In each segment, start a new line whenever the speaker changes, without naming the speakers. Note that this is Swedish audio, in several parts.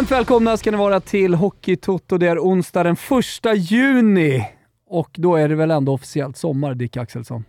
Varmt välkomna ska ni vara till Hockeytoto. Det är onsdag den 1 juni och då är det väl ändå officiellt sommar, Dick Axelsson?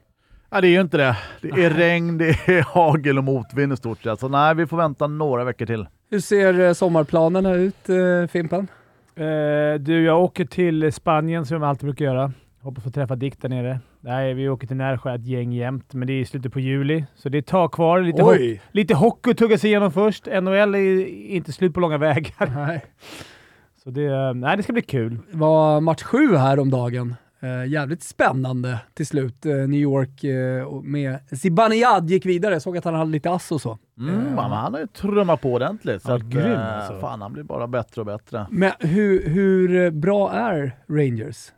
Ja, det är ju inte det. Det är regn, det är hagel och motvind i stort sett. Så nej, vi får vänta några veckor till.
Hur ser eh, sommarplanerna ut, eh, Fimpen?
Eh, du, jag åker till Spanien som jag alltid brukar göra. Hoppas få träffa Dick där nere. Nej, vi åker till Närsjö ett gäng jämt, men det är i slutet på juli. Så det är ett tag kvar. Lite, ho lite hockey att tugga sig igenom först. NHL är inte slut på långa vägar.
Nej.
Så det, nej, det ska bli kul.
Det var match sju här om dagen. Eh, jävligt spännande till slut. Eh, New York eh, med Zibanejad gick vidare. Jag såg att han hade lite ass och så.
Mm, men han har ju trummat på ordentligt. Så
Ja,
att,
grym,
eh,
alltså.
Fan, han blir bara bättre och bättre.
Men hur, hur bra är Rangers?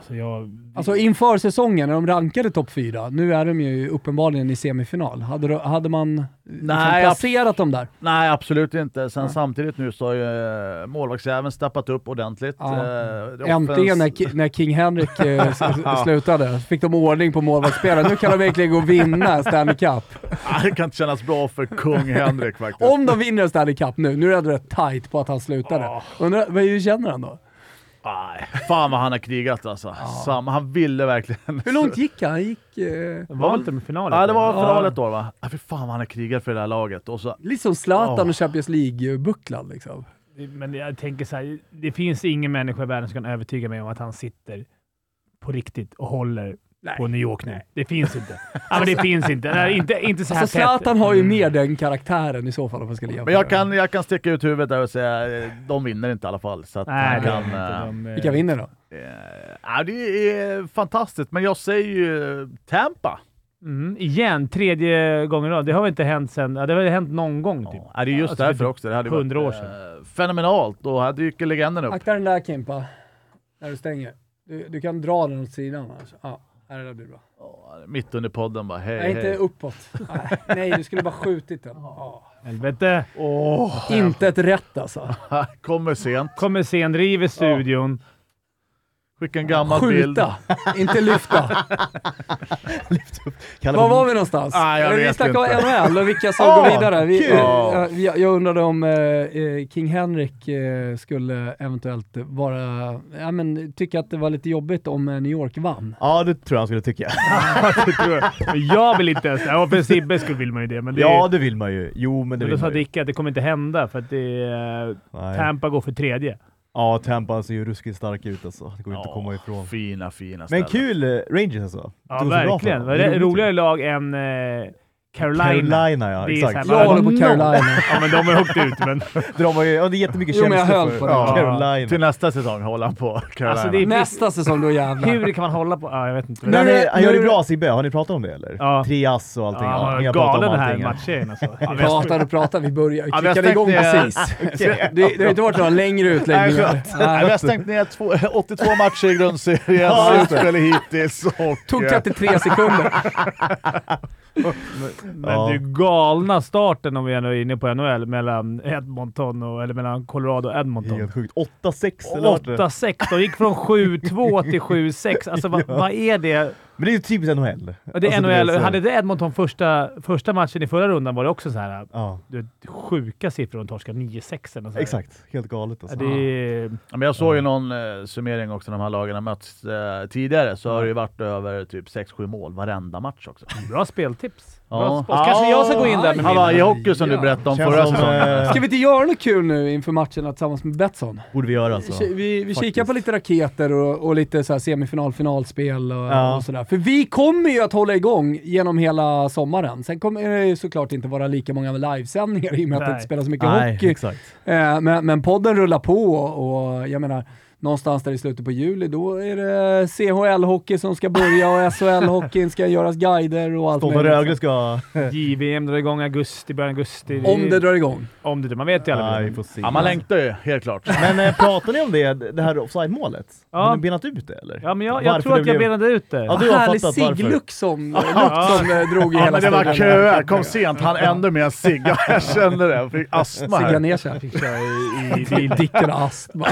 Alltså, jag,
Alltså inför säsongen, när de rankade topp fyra, nu är de ju uppenbarligen i semifinal. Hade, de- hade man liksom
Nej,
placerat dem där?
Nej, absolut inte. Sen
Ja.
samtidigt nu så har ju eh, målvaktsjäveln steppat upp ordentligt.
Ja.
Eh, är
Äntligen när, när King Henrik eh, slutade, fick de ordning på målvaktsspelet. Nu kan de verkligen gå och vinna Stanley Cup.
Det kan inte kännas bra för kung Henrik faktiskt.
Om de vinner Stanley Cup nu, nu är det rätt tight på att han slutade.
Ja.
Undrar, vad- hur känner han då?
Nej, fan vad han har krigat alltså. Sam, han ville verkligen.
Hur långt gick han? Han gick eh,
var inte med finalen?
Ja, det var
Ja.
finalet då va? Ja, fy fan vad han har krigat för det här laget. Och så,
lite som Zlatan och Champions League-bucklan liksom.
Men jag tänker så här, det finns ingen människa i världen som kan övertyga mig om att han sitter på riktigt och håller på New York nu. Det finns inte. Ja, men det finns inte. Nej, inte, inte så här
Alltså
tätt.
Zlatan har ju mer den karaktären i så fall om man skulle jämföra.
men jag kan, jag kan sticka ut huvudet där och säga eh, de vinner inte i alla fall. Så att
Nej,
kan,
är inte.
eh,
De, eh,
Vilka vinner då?
ja, det är fantastiskt, men jag säger ju Tampa.
Mm, igen, tredje gången rad. Det har väl inte hänt sen... Ja, det har väl hänt någon gång typ.
Ja, det är just
Alltså,
därför
typ
också. Det hade ju
100 år
varit,
sedan.
eh, Fenomenalt. Då hade ju legenden upp.
Akta den där Kimpa, när du stänger. Du, du kan dra den åt sidan annars. Ja, här det där blir bra.
Ja, Mitt under podden bara hej
Nej, inte
hej.
uppåt. Nej, nej, du skulle bara skjutit den.
Helvete.
Åh,
Inte ett rätt alltså.
kommer sent.
Kommer sen, river studion.
Skicka en gammal bild.
Skjuta, inte lyfta. Var var vi någonstans?
Ah, jag
Eh, vi
vet
snackade
inte.
om NHL och vilka som
Ah,
går vidare. Vi,
kul.
eh,
Ja.
vi, jag undrade om eh, eh, King Henrik eh, skulle eventuellt vara, ja, men, tycka att det var lite jobbigt om eh, New York vann.
Ja, det tror jag han skulle tycka.
det tror jag. Men jag vill inte ens... Ja, för Sibbes skull vill man ju det, men det
Ja, det vill man ju. Jo, men det
Men då
vill
sa
man ju.
Dicke att det kommer inte hända för att det är,
Nej.
Tampa går för tredje.
Ja, Tampa ser ju ruskigt stark ut alltså. Det går inte att
Ja,
komma ifrån.
Fina, fina
Men
ställen.
kul eh, Rangers alltså.
Ja,
bra
verkligen.
Det
är roligare lag än eh, Carolina.
Carolina, ja.
Det är
Exakt.
här,
Jag håller på. Carolina.
Ja, men de har åkt ut, men...
De har ju, ja, det är jättemycket
Jo, men jag
känslor
höll
för
på det.
Ja.
Carolina.
Till nästa säsong håller han på Carolina.
Alltså, det är-
Nästa säsong då jävlar.
Hur kan man hålla på... Ja, jag vet inte.
Men han, är, gör det bra Sibbe, har ni pratat om det eller?
Ja.
Tre ass och allting.
Ja,
Ja,
galen den här matchen alltså.
Vi pratar och pratar, vi börjar. Vi
Ja,
kickade igång precis. Det, det har inte varit några längre utläggningar.
vi har stängt ner två, 82 matcher i grundserien, slutspel hittills.
Tog
eh,
33 sekunder.
Men
Ja.
det är galna starten om vi ändå är inne på NHL mellan Edmonton och, eller mellan Colorado och Edmonton.
Helt sjukt. 8-6 eller vart det?
8-6. De gick från 7-2 till 7-6. Alltså vad, vad är det?
Men det är ju typiskt NHL.
Och det är
Alltså,
NHL.
så-
Hade det Edmonton första, första matchen i förra rundan var det också så här
Ja,
du vet, sjuka siffror. De torskade 9-6 eller
exakt. Helt galet
Ja,
alltså.
det är,
Ja, men jag såg ju någon eh, summering också när de här lagen har mötts eh, tidigare, så har det ju varit över typ 6-7 mål varenda match också.
bra speltips.
Ja.
spel. Kanske jag ska gå in där med
Hawaii
min.
Hockey som du berättade om
Känns
förra
som,
säsongen.
eh,
Ska vi inte göra något kul nu inför matcherna tillsammans med Betsson?
Borde vi göra alltså.
Vi, vi, kikar på lite raketer och, och lite så här semifinal, finalspel och,
Ja.
och sådär. För vi kommer ju att hålla igång genom hela sommaren. Sen kommer det ju såklart inte vara lika många livesändningar i och med att det
Nej.
inte spelar så mycket
Nej,
hockey.
exakt.
Eh, men, men podden rullar på och jag menar, någonstans där i slutet på juli, då är det CHL-hockey som ska börja och SHL-hockeyn ska göras guider och allt möjligt.
Rögle ska...
JVM drar igång i augusti, början av augusti.
Om det drar igång.
Om det Man vet ju aldrig.
Ja, man längtar ju, helt klart.
Men eh, pratar ni om det, det här offside-målet?
Ja.
Har ni benat ut det eller?
Ja, men jag, jag tror att jag
blev-
benade ut det.
Ja, du har
Härlig ciggluck som, som eh, drog i
Ja,
hela
men det var
studion.
köer, kom sent, han ännu mer cigga. Jag kände det, jag fick astma
Cigga
här.
ner sig. Fick köra i, i, i dicken och astma.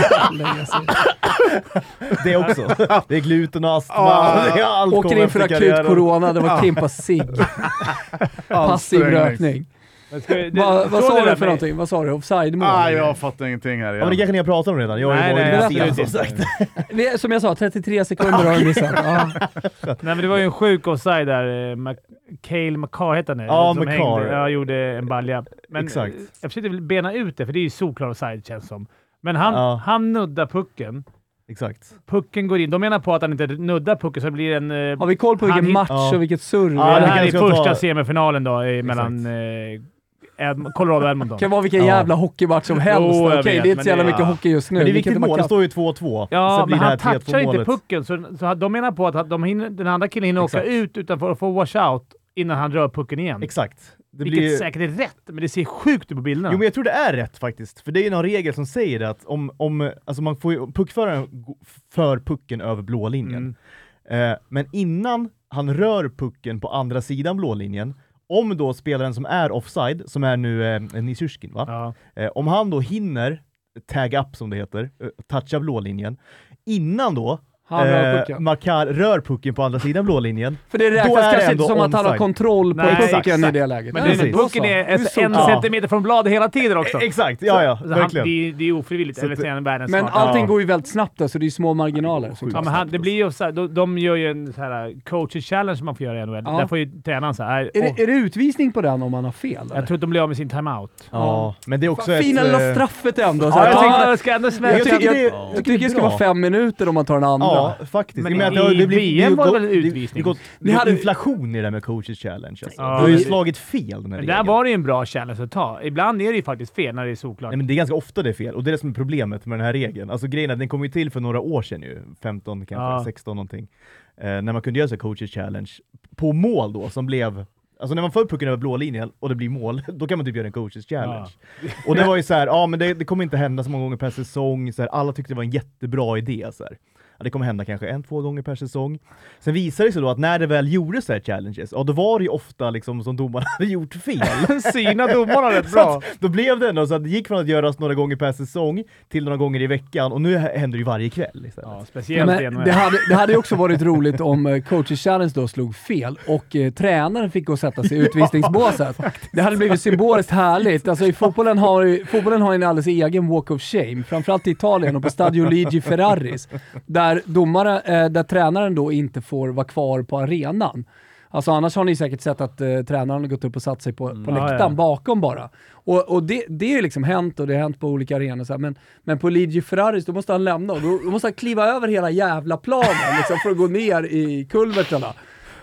Det också. Det är gluten och astma.
Ja.
det är allt
Åker in för akut
karriären.
corona, det var Kimpa cigg. Passiv rökning.
Vi- det-
Va, vad sa
det
du för någonting? Vad sa du? Offside-mål?
Ah, jag fattar ingenting här
Ja, men
igen.
det kanske ni har pratat om redan. Jag har ju
Nej, nej,
sen,
absolut
som sagt.
Vi- Som jag sa, 33 sekunder har du missat. Ja.
Nej, men det var ju en sjuk offside där. eh, Cale McCarr heter han det?
Ja,
som
McCarr.
hängde- Ja, gjorde en balja. Men
Exakt.
eh, Jag försökte bena ut det, för det är ju solklar offside känns som. Men han,
Ja.
han nuddar pucken.
Exakt.
Pucken går in. De menar på att han inte nuddar pucken, så det blir en... eh,
Har vi koll på vilken match
Ja.
och vilket surr?
Ja,
det
det
här är första
tar-
semifinalen då, eh, mellan eh, Ed- Colorado och Edmonton.
Det kan vara vilken
Ja.
jävla hockeymatch som helst.
Jag
Okej,
vet,
det är inte så jävla
det-
mycket hockey just nu.
Men det är
Vilket
vilket
man
mål. Det står ju 2-2.
Ja, men
det
han
här 3-2
touchar inte
målet.
pucken, så, så de menar på att de hinner, den andra killen hinner åka
Exakt.
ut utanför och få washout innan han rör pucken igen.
Exakt. Det
Vilket
blir...
säkert är rätt, men det ser sjukt ut på bilderna.
Jo men jag tror det är rätt faktiskt, för det är någon regel som säger det att om, om alltså man får ju, puckföraren för pucken över blå linjen.
Mm.
Eh, men innan han rör pucken på andra sidan blå linjen, om då spelaren som är offside, som är nu eh, Nisyrskin va?
Ja.
Eh, om han då hinner tag up som det heter, eh, toucha blå linjen, innan då
Han rör
eh,
pucken.
Makar rör pucken på andra sidan blå linjen,
För det räknas
är det
kanske inte som att han har kontroll på pucken i det läget.
Men
då
pucken
så.
är
Det är
ett,
så.
en
Ja.
centimeter från bladet hela tiden också.
E- exakt, ja ja,
Så han,
verkligen.
det, är- det är ofrivilligt,
Så
eller säger världens
Men allting
Ja.
går ju väldigt snabbt där, så det är små marginaler.
Ja, men han, det blir ju så här, de, de gör ju en så här coaches challenge man får göra i NHL.
Ja.
Där får ju tränaren så här.
Är det, är det utvisning på den om man har fel?
jag
eller?
tror att de blir av med sin timeout.
Ja, men det är också ett...
fina
eh,
lilla straffet ändå. Så
Ja, jag tycker jag
jag,
det-
jag,
jag
jag det ska vara fem minuter om man tar den andra.
Ja, faktiskt.
Men
menar
i
det, det blir,
VM
det
var det väl
det-
utvisning?
Det,
Ni
det
hade-
inflation i det där med coaches challenge. Alltså.
Ja,
det har ju
det-
slagit fel den här
Men där var det ju en bra challenge att ta. Ibland är det ju faktiskt fel när det är solklart.
Nej, men det är ganska ofta det är fel, och det är det som är problemet med den här regeln. Alltså grejen är att den kom ju till för några år sedan ju, 15 kanske,
Ja.
16 någonting. Eh, när man kunde göra så coaches challenge på mål då, som blev Alltså när man får pucken över blå linjen och det blir mål, då kan man typ göra en coaches challenge. Och det var ju så här, ja men det, det kommer inte hända så många gånger per säsong, så här, alla tyckte det var en jättebra idé. Så här. Ja, det kommer hända kanske en, två gånger per säsong. Sen visade det sig då att när det väl gjordes så här challenges, ja då var det ju ofta liksom som domarna hade gjort fel.
Syna domarna rätt bra.
då blev det ändå så att det gick från att göras några gånger per säsong till några gånger i veckan och nu hä- händer det ju varje kväll istället.
Ja,
Ja,
speciellt
men det, hade, det hade ju också varit roligt om eh, coaches challenge då slog fel och eh, tränaren fick gå och sätta sig i utvisningsbåset. det hade blivit symboliskt härligt. Alltså, i fotbollen, har, ju- fotbollen har en alldeles egen walk of shame, framförallt i Italien och på Stadio Ligi Ferraris, där, domare, eh, där tränaren då inte får vara kvar på arenan. Alltså annars har ni säkert sett att eh, tränaren har gått upp och satt sig på, på
Ja,
läktaren
ja.
bakom bara. Och, och det, det är ju liksom hänt och det har hänt på olika arenor. Så här. Men, men på Ligi Ferraris, då måste han lämna och då, då måste han kliva över hela jävla planen liksom, för att gå ner i kulvertarna.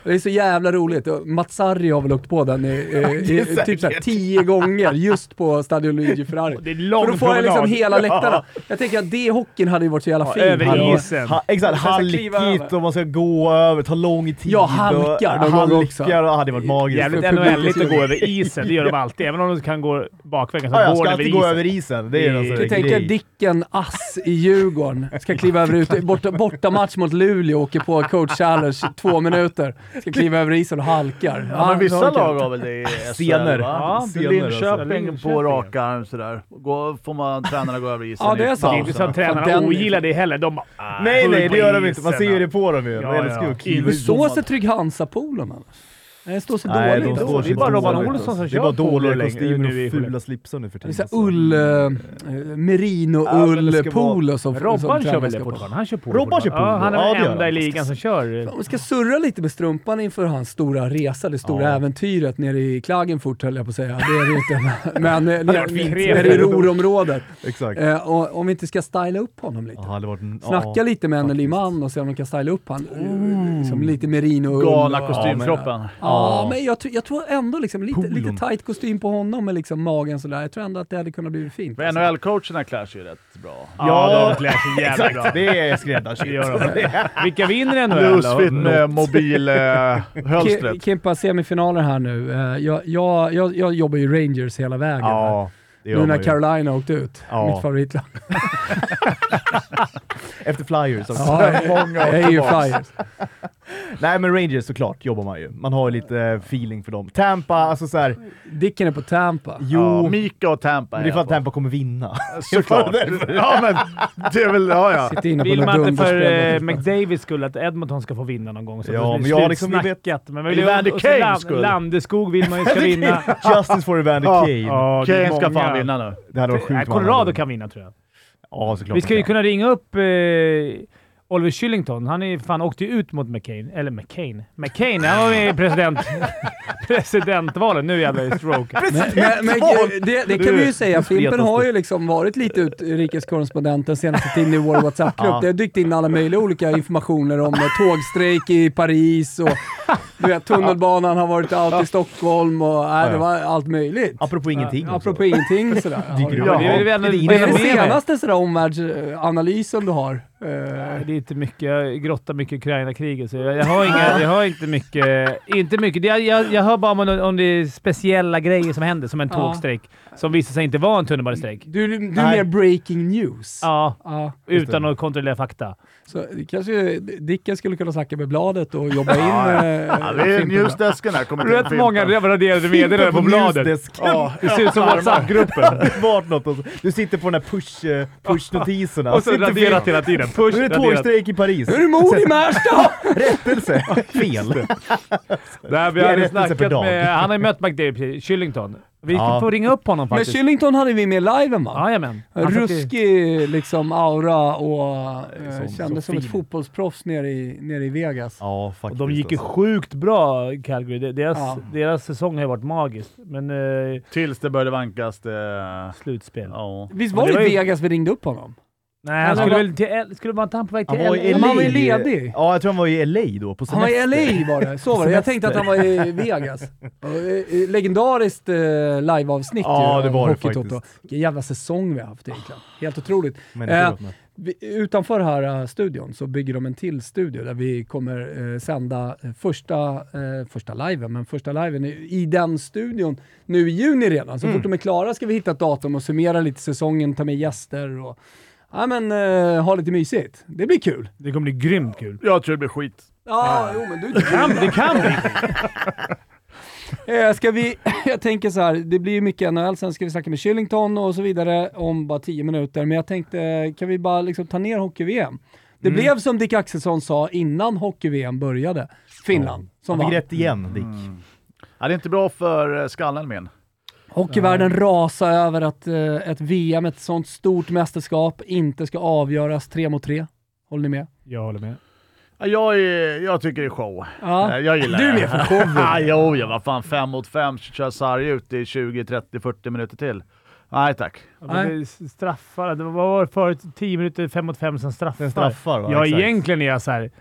Det är så jävla roligt. Och Mazzarri har väl åkt på den i, i, i, typ så tio gånger just på Stadio Luigi Ferrari.
Det är
För
lång
då får han liksom hela läktarna. Jag tänker att det hockeyn hade ju varit så jävla
Ja,
fint.
över isen.
Ha, exakt,
Och
halkigt och man ska gå över, ta lång tid.
Ja, halkar
och,
någon gång också.
halkar och hade varit magiskt.
Jävligt
för
NHL-igt att gå över isen. Det gör de alltid. Även om de kan gå bakvägen så
Ja, jag
går de över
gå
isen.
över isen. Det är
Det-
alltså
Jag
Jag tänker Dicken Ass i Djurgården ska kliva över ut, borta, borta match mot Luleå, åker på coach challenge två minuter, ska kliva över isen och halkar.
Ja, men vissa
så halkar.
lag har väl det i SHL
Scener.
va?
Ja, scener
Linköping
alltså.
på rak arm sådär. Gå, får man tränarna gå över isen
Ja, det är sant.
Det är inte så att tränarna ogillar det heller. De bara, ah,
Nej, nej,
full
det gör de inte. Man ser ju det på dem ju.
Ja, ja.
domaren.
sig Trygg-Hansa-poolen annars? Nej, det står sig
Nej,
dåligt.
de står
Det är bara Robban Olsson som
Det är
kör
bara
polo
dåliga kostymer
nu i
och fula slipsar nu för
Det är
tiden.
så ull, eh,
Ja,
merino-ull,
ska
polo som
Robban kör väl det fortfarande? Han kör polo.
Robban kör
fortfarande. Ja,
polo.
han är
Ja,
den enda i ligan som kör.
Vi ska surra lite med strumpan inför hans stora resa, det stora
Ja.
äventyret nere i Klagenfurt höll jag på att säga. Det är det inte. Men eh, nere, i Ruhrområdet.
Exakt.
Eh, och om vi inte ska styla upp honom lite.
Ja, en-
Snacka
ja,
lite med Anneli
faktiskt.
Mann och se om de kan styla upp. Eh, Liksom lite merino
Galna
och-
kostymkroppen.
Ja,
Ja.
men jag, tror- jag tror ändå liksom lite,
Polon.
lite tight kostym på honom med liksom magen sådär. Jag tror ändå att det hade kunnat bli fint.
För
alltså.
NHL-coacherna klär sig ju rätt bra.
Ja, de klär sig jävligt bra.
Det är skräddarsytt.
Vilka vinner NHL då?
Loosefit med mobilhölstret.
Ki- Kimpa, semifinaler här nu. Eh, Jag, jag, jag, jag jobbar ju Rangers hela vägen.
Ja,
nu när. Carolina åkte ut.
Ja.
Mitt favoritlag.
Efter Flyers också.
Ja, jag, jag är ju Flyers.
Nej men Rangers såklart jobbar man ju. Man har lite eh, feeling för dem. Tampa, alltså såhär,
Dicken är på Tampa.
jo,
Ja, Mika och Tampa
men det är för att. Tampa kommer vinna.
Såklart. ja men det är väl, ja ja.
Sitter inne på
Vill man inte för eh, McDavids skull att Edmonton ska få vinna någon gång? Så
Ja,
det
men jag liksom- vi vet-
slutsnackat. Men vill ju-
Evander
Land-
skull.
Landeskog vill man ju ska vinna.
Justice for Evander. Kane.
Ja,
Kane ska fan vinna nu.
Det hade varit sjukt.
Colorado kan vinna tror jag.
Ja, såklart.
Vi ska ju kunna ringa upp eh, Oliver Shillington. Han är fan åkte ju ut mot McCain. Eller McCain. McCain, han var med i president, presidentvalen. Nu jävlar är det stroke.
Men, men, men det, det kan vi ju säga, Fimpen har ju liksom varit lite utrikeskorrespondent den senaste tiden i vår WhatsApp-grupp.
Ja.
Det har dykt in alla möjliga olika informationer om eh, tågstrejk i Paris och du vet, tunnelbanan har varit out i Stockholm och äh, det var allt möjligt.
Apropå ingenting. också.
Apropå ingenting sådär.
Dyker
Ja, det är
Det är
är det
med mig.
senaste sådär omvärldsanalysen du har? Eh,
Det är inte mycket. Jag grottar mycket i Ukraina-kriget, så jag, jag, har inga, jag har inte mycket. Inte mycket. Det- Jag, jag, jag hör bara om, om det är speciella grejer som händer, som en
Ja.
Som visar sig inte vara en tunnelbanestrejk.
Du, du är
Nej.
mer breaking news.
Ja,
Ja,
utan att kontrollera fakta.
så kanske Dicken skulle kunna snacka med bladet och jobba in
Ja,
eh,
Ja, det är newsdesken här. Kommer
Rätt många raderade meddelanden på bladet.
Newsdesken.
Ja,
Det ser ut som WhatsApp-gruppen.
Något. Du sitter på den här push, eh, push-notiserna.
Och så raderat hela tiden. Push,
Nu är det tågstrejk i Paris.
Nu är det mord i Märsta!
Rättelse! Fel.
Vi
Det är
hade
rättelse per
snackat med... Han har ju mött McDavid, Shillington. Vi
Ja.
får ringa upp honom
Men
faktiskt.
Shillington hade vi med liven va?
Jajamän. I-
Ruskig liksom aura och eh,
Så-
kändes
så
som ett fotbollsproffs nere i, nere i Vegas.
Ja,
Och
faktiskt.
de gick ju
alltså.
sjukt bra, Calgary. De- Deras,
Ja.
deras säsong har ju varit magisk. Men eh,
Tills det började vankas det...
slutspel.
Ja.
Visst
Men
var
det
det
var ju-
Vegas vi ringde upp honom?
Nej, han skulle
var-
väl till... Skulle vara inte han på väg till
Han var
LA?
Men han var ju
LA.
ledig.
Ja, jag tror han var i LA då, på
Han var
semester.
i LA var det, så var det. Jag tänkte att han var i Vegas. Eh, Legendariskt eh, liveavsnitt
Ja,
ju,
det var det faktiskt.
Vilken jävla säsong vi har haft egentligen. Helt otroligt. Eh, utanför här uh, studion så bygger de en till studio där vi kommer eh, sända eh, första, eh, första liven, men första liven i, i den studion nu i juni redan. Så
Mm.
fort de är klara ska vi hitta ett datum och summera lite säsongen, ta med gäster och ja, men, eh, ha lite mysigt. Det blir kul.
Det kommer bli grymt kul.
Jag tror det blir skit.
Ja, jo men du...
Det kan, det kan bli.
Eh, ska vi, jag tänker så här, det blir ju mycket NHL, sen ska vi snacka med Shillington och så vidare om bara 10 minuter, men jag tänkte, kan vi bara liksom ta ner hockey-VM? Det
Mm.
blev som Dick Axelsson sa innan hockey-VM började, Finland som
Han fick
vann.
rätt igen, Dick.
Mm. Ja, det är inte bra för eh, skallen min.
Hockeyvärlden rasar över att eh, ett VM, ett sånt stort mästerskap, inte ska avgöras tre mot tre. Håller ni med?
Jag håller med.
Ja, Jag, är, jag tycker det är show.
Ja.
Jag gillar
Du är med för showen.
Ja, jo, jag var fan fem mot fem, kör sarg ut i 20, 30, 40 minuter till. Nej tack.
Ja, är straffar. Det var, vad förut? 10 minuter, 5 mot 5, sen straffar.
Sen straffar va?
Ja,
Exakt.
egentligen är jag så här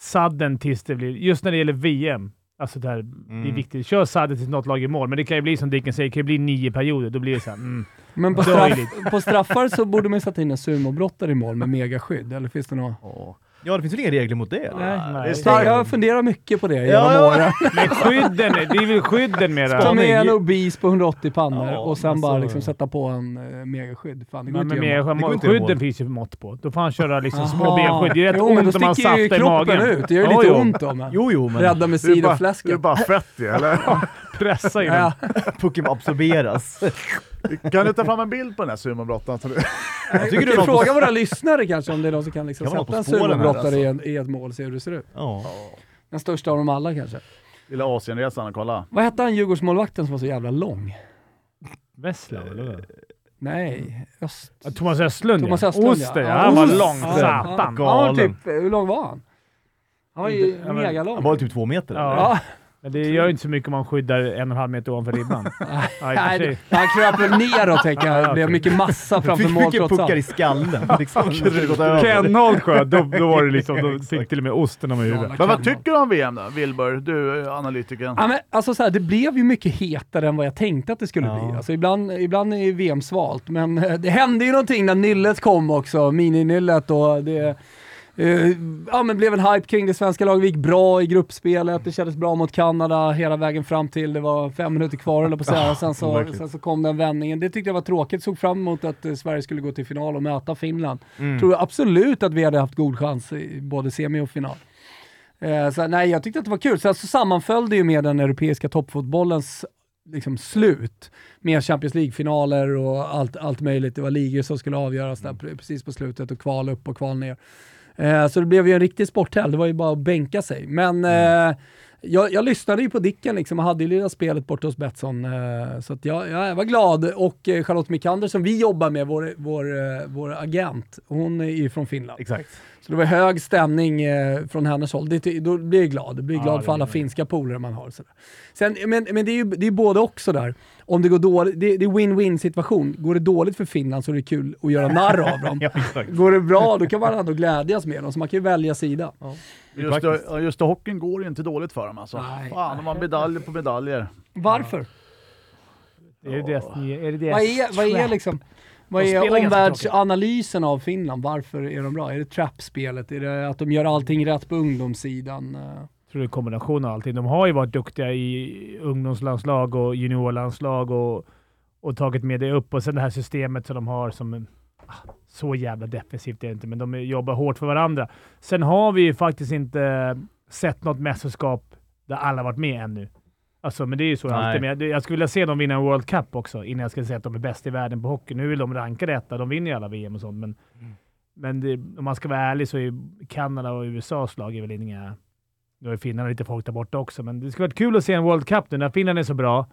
sadden tills det blir... Just när det gäller VM. Alltså det, här, det är
Mm.
viktigt. Kör sadden tills något lag i mål, men det kan ju bli som Dicken säger, det kan ju bli nio perioder. Då blir det så här, mm.
Men på, straff, på straffar så borde man ju sätta in en sumobrottare i mål med megaskydd, eller finns det något?
Åh.
Ja, det finns väl inga regler mot det? eller?
Nej,
det är
nej.
starkt.
Jag funderar mycket på det
Ja,
genom
ja.
åren.
Men skydden, det är väl skydden med det
Ta med en obese på 180 pannor
Ja,
och sen
alltså-
bara liksom sätta på en uh, megaskydd. Fan, det går
Men
inte göra.
med, skydden finns ju mått på. Då får han köra liksom små benskydd. Det är rätt
jo, men
ont
då
om man
sticker ju
saftar i
kroppen
magen.
ut. Det gör lite
jo.
ont då. Men.
Jo, jo, men
Rädda med
bara, det är
sidofläsket.
bara fett i, eller?
Pressa in
Ja.
Pokémon absorberas.
Kan du ta fram en bild på den här sumobrottaren?
Jag
tycker du
fråga våra lyssnare kanske om det är någon som kan liksom sätta en sumobrottare i,
alltså.
en, i ett mål och se hur det ser ut.
Ja.
Den största av dem alla kanske.
Lilla Asienresan, kolla.
Vad hette han Djurgårdsmålvakten som var så jävla lång?
Wessler, eller?
Nej, Öst...
Ja, Thomas Östlund
Thomas
ja.
Östlund
Oster,
ja.
ja. Han var lång.
Ja,
Satan.
Ja, han var
Galen.
typ, hur lång var han? Han var ju megalång.
Han var typ två meter
Ja. Men det gör ju inte så mycket om man skyddar en och en halv meter ovanför ribban. I
Nej, han kröp väl neråt tänker jag. Det blev mycket massa framför
fick
mål
mycket
trots
puckar i
allt.
skallen. Liksom.
Kenholt sköt, då, då var det liksom, då fick till och med osten om huvudet.
Men vad tycker du om VM då, Wilbur? Du, eh, analytikern.
Ja, men, alltså, så här, det blev ju mycket hetare än vad jag tänkte att det skulle
Ja.
bli. Alltså, ibland, ibland är VM svalt, men eh, det hände ju någonting när Nillet kom också, mini-Nillet. Och det eh, ja, men blev en hype kring det svenska laget. Vi gick bra i gruppspelet, det kändes bra mot Kanada hela vägen fram till det var fem minuter kvar eller på att säga. Sen så, sen så kom den vändningen. Det tyckte jag var tråkigt. Såg fram emot att eh, Sverige skulle gå till final och möta Finland.
Mm.
Tror absolut att vi hade haft god chans i både semi och final. Eh, så, nej, jag tyckte att det var kul. Sen så sammanföll det ju med den europeiska toppfotbollens liksom, slut. Med Champions League-finaler och allt, allt möjligt. Det var ligor som skulle avgöras där
Mm.
precis på slutet och kval upp och kval ner. Eh, så det blev ju en riktig sporthelg. Det var ju bara att bänka sig. Men
Mm.
Jag, jag lyssnade ju på Dicken liksom och hade ju lilla spelet borta hos Betsson. Eh, så jag, jag var glad. Och eh, Charlotte Mikander som vi jobbar med, vår, vår, eh, vår agent, hon är ju från Finland.
Exakt.
Så det var hög stämning från hennes håll. Det, då blir jag glad. Jag blir
Ja,
glad
det
för alla finska polare man har. Sådär. Sen, men men det är ju det är både också där. Om det går dåligt, det, det är win-win situation. Går det dåligt för Finland så är det kul att göra narr av dem.
Ja.
Går det bra, då kan man ändå glädjas med dem. Så man kan ju välja sida.
Just, det, just det, hockeyn går ju inte dåligt för dem alltså.
Nej.
Fan, de har medaljer på medaljer.
Varför?
Är det deras, är det deras
Vad är, vad är
trap?
liksom... Vad är omvärldsanalysen av Finland? Varför är de bra? Är det trappspelet? Är det att de gör allting rätt på ungdomssidan?
Jag tror det är en kombination av allting. De har ju varit duktiga i ungdomslandslag och juniorlandslag och, och tagit med det upp. Och sen det här systemet som de har som... Så jävla defensivt är det inte, men de jobbar hårt för varandra. Sen har vi ju faktiskt inte sett något mästerskap där alla varit med ännu. Alltså, men det är ju så
Nej.
alltid. Men jag, skulle vilja se dem vinna en World Cup också innan jag skulle säga att de är bäst i världen på hockey. Nu är de rankade etta. De vinner ju alla VM och sånt, men, men det, om man ska vara ärlig så är Kanada och USAs lag är väl inga... Nu har ju finnarna lite folk där borta också, men det skulle varit kul att se en World Cup nu när Finland är så bra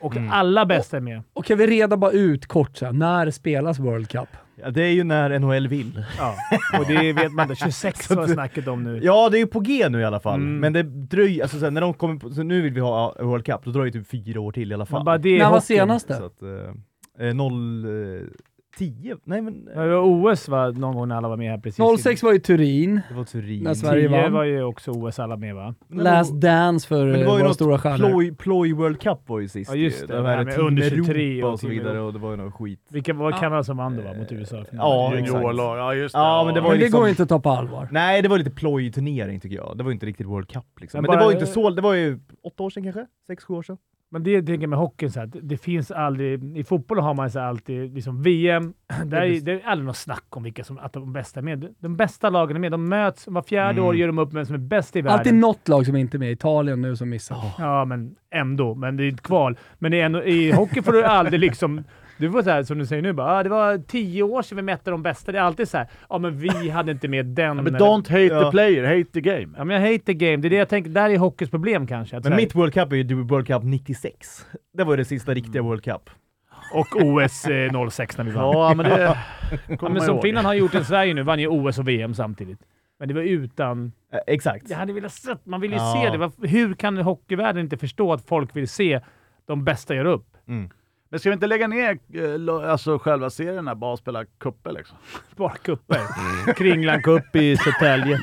och
Mm.
alla bästa är med.
Och kan vi reda bara ut kort så här, när spelas World Cup?
Ja, det är ju när NHL vill.
Ja, och det vet man inte. 26 var snacket om nu.
Ja, det är ju på G nu i alla fall.
Mm.
Men det dröjer, alltså när de kommer på, så nu vill vi ha World Cup, då dröjer det typ fyra år till i alla fall.
Men bara det är
När var senaste?
Så att, eh, eh, noll, eh, tio? Nej men...
Ja, det var OS var någon gång när alla var med här precis.
06 var ju Turin.
Det var Turin.
När Sverige
10
vann.
var ju också OS alla med va?
Men det
Last
var-
Dance för
Men det
eh,
var ju
våra
något
stora stjärnor.
Ploj, Ploj World Cup var ju sist
Ja, just
ju.
det.
De
Det här med under
Europa
23 och
och så vidare och det var ju något skit.
Vilka var
Ja.
Kanada som vann då va, mot USA?
Ja, exakt.
Juniorlag, ja just det.
Ja, men det var
Men
ju
det
liksom-
går inte att ta på allvar.
Nej, det var lite ploj-turnering tycker jag. Det var ju inte riktigt World Cup liksom.
Men
Men, det
bara-
var ju inte så, det var ju åtta år sedan kanske? Sex, sju år sedan?
Men det tänker jag med hockeyn, så här, det finns aldrig... I fotboll har man så här alltid liksom VM. Där är, det är aldrig något snack om vilka som att de bästa är med. De bästa lagen är med. De möts var fjärde
Mm.
år, gör de upp vem som är bäst i världen.
Alltid något lag som inte är med. Italien nu som missar.
Ja, men ändå. Men det är ett kval. Men det är ändå, i hockey får du aldrig liksom... Du får så här, som du säger nu, bara, ah, det var tio år sedan vi mätte de bästa. Det är alltid så här, ja men vi hade inte med den.
Ja, men don't hate
Ja.
the player, hate the game.
Ja, men jag hate the game. Det är det jag tänker. Där är hockeys problem kanske. Att
Men mitt World Cup är ju World Cup 96. Det var ju det sista riktiga World Cup.
Och OS eh, 06 när vi vann.
Ja, men det
Ja, men som
ihåg.
Finland har gjort i Sverige nu, vann ju OS och VM samtidigt. Men det var utan...
Eh, exakt.
Jag hade velat se, man vill ju
Ja.
se det. Hur kan hockeyvärlden inte förstå att folk vill se de bästa göra upp?
Mm.
Men ska vi inte lägga ner eh, alltså själva serien här, bara spela cuper liksom?
Bara kupper. Kringlan Cup i Södertälje.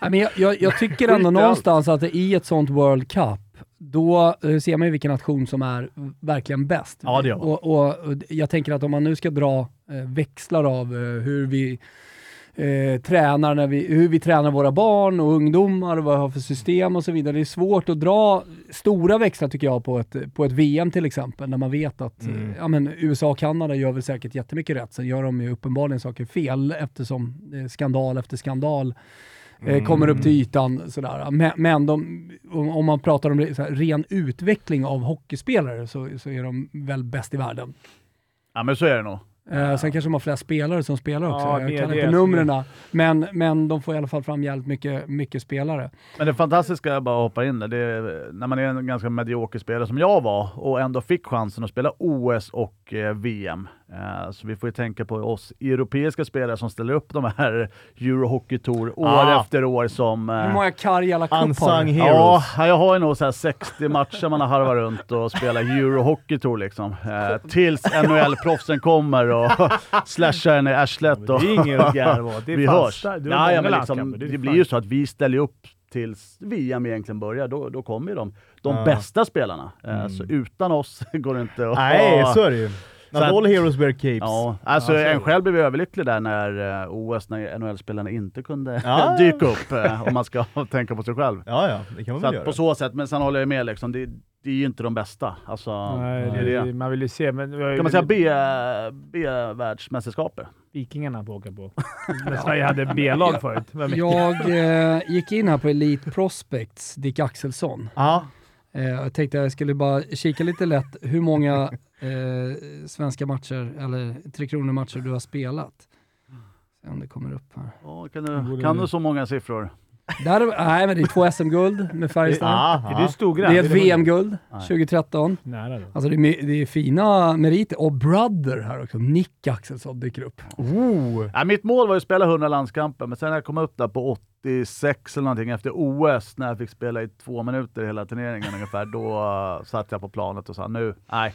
Nej, men jag, jag, jag tycker ändå någonstans att i ett sånt World Cup, då eh, ser man ju vilken nation som är verkligen bäst.
Ja, det gör man.
och, och, och jag tänker att om man nu ska dra eh, växlar av hur vi eh, tränar, när vi, hur vi tränar våra barn och ungdomar och vad vi har för system och så vidare. Det är svårt att dra stora växlar tycker jag på ett, på ett VM till exempel, när man vet att
Mm.
ja, men USA och Kanada gör väl säkert jättemycket rätt. Sen gör de ju uppenbarligen saker fel eftersom eh, skandal efter skandal eh, kommer upp till ytan. Sådär. Men, men de, om, man pratar om så här, ren utveckling av hockeyspelare så, så är de väl bäst i världen.
Ja, men så är det nog.
Eh, sen kanske de har flest spelare som spelar också.
Ja,
jag kan inte numren, men, men de får i alla fall fram jävligt mycket, mycket spelare.
Men det fantastiska, jag bara hoppar in där, det är, när man är en ganska medioker spelare som jag var och ändå fick chansen att spela OS och eh, VM. Eh, så vi får ju tänka på oss europeiska spelare som ställer upp de här Eurohockey Tour år
Ah.
efter år som... eh,
Hur många Karjala
Unsung heroes.
Ja, jag har ju nog så här 60 matcher man har harvat runt och spelat Eurohockey Tour liksom. Eh, tills NHL-proffsen kommer och slashar en i arslet. Och
Det är inget att garva. Det är
vi hörs. Ja, ja, men liksom,
Det
det blir ju så att vi ställer upp tills VM egentligen börjar. Då, då kommer ju de, de
Ja.
bästa spelarna.
Mm.
Så utan oss går det inte att...
Nej, så är det ju. Not all heroes wear capes.
Ja, alltså
Ja, så är
en själv blev överlycklig där när eh, OS, när NHL-spelarna inte kunde
Ja.
dyka upp, eh, om man ska tänka på sig själv.
Ja, ja, det kan man
Så
väl
att på
göra.
så sätt, men sen håller jag med liksom, det, det är ju inte de bästa. Alltså,
Nej,
det är
det,
det.
man vill ju se, men...
Kan man säga B- B-världsmästerskapet?
Vikingarna får åka på. Sverige hade B-lag förut.
Jag eh, gick in här på Elite Prospects, Dick Axelsson.
Ja.
Eh, jag tänkte jag skulle bara kika lite lätt hur många eh, svenska matcher, eller Tre Kronor-matcher du har spelat. Se om det kommer upp här.
Ja, kan, du, kan du så många siffror?
Där, nej, men det är två SM-guld med Färjestad. Det är ett VM-guld
Nej.
2013.
Nära då.
Alltså det är, det är fina meriter. Och Brother här också. Nick Axelsson dyker upp.
Oh.
Ja, mitt mål var ju att spela 100 landskamper, men sen när jag kom upp där på 86 eller någonting efter OS, när jag fick spela i två minuter hela turneringen ungefär, då uh, satt jag på planet och sa nu, nej,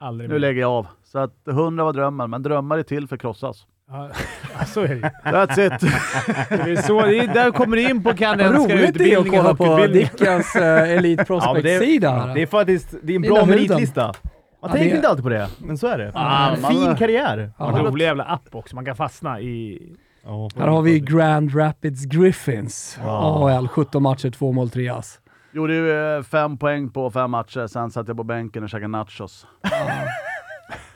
Aldrig
nu
mer.
lägger jag av. Så att 100 var drömmen, men drömmar är till för att krossas.
Ja, ja, så är det
That's it!
Det är så, det är, där kommer du in på kanadensiska
roligt det är att
utbildningen.
kolla på. Dickens uh, Elite
Ja, det,
Prospect-sida
är,
här.
det är faktiskt det är en bra meritlista. Man
Ja,
tänker
det-
inte alltid på det, men så är det.
Ah,
En
man-
fin karriär.
Ja.
En rolig jävla app också. Man kan fastna i...
Ja.
Här har vi Grand Rapids Griffins.
Wow.
AHL, 17 matcher, 2 mål, 3 ass.
Gjorde ju eh, fem poäng på fem matcher, sen satt jag på bänken och käkade nachos.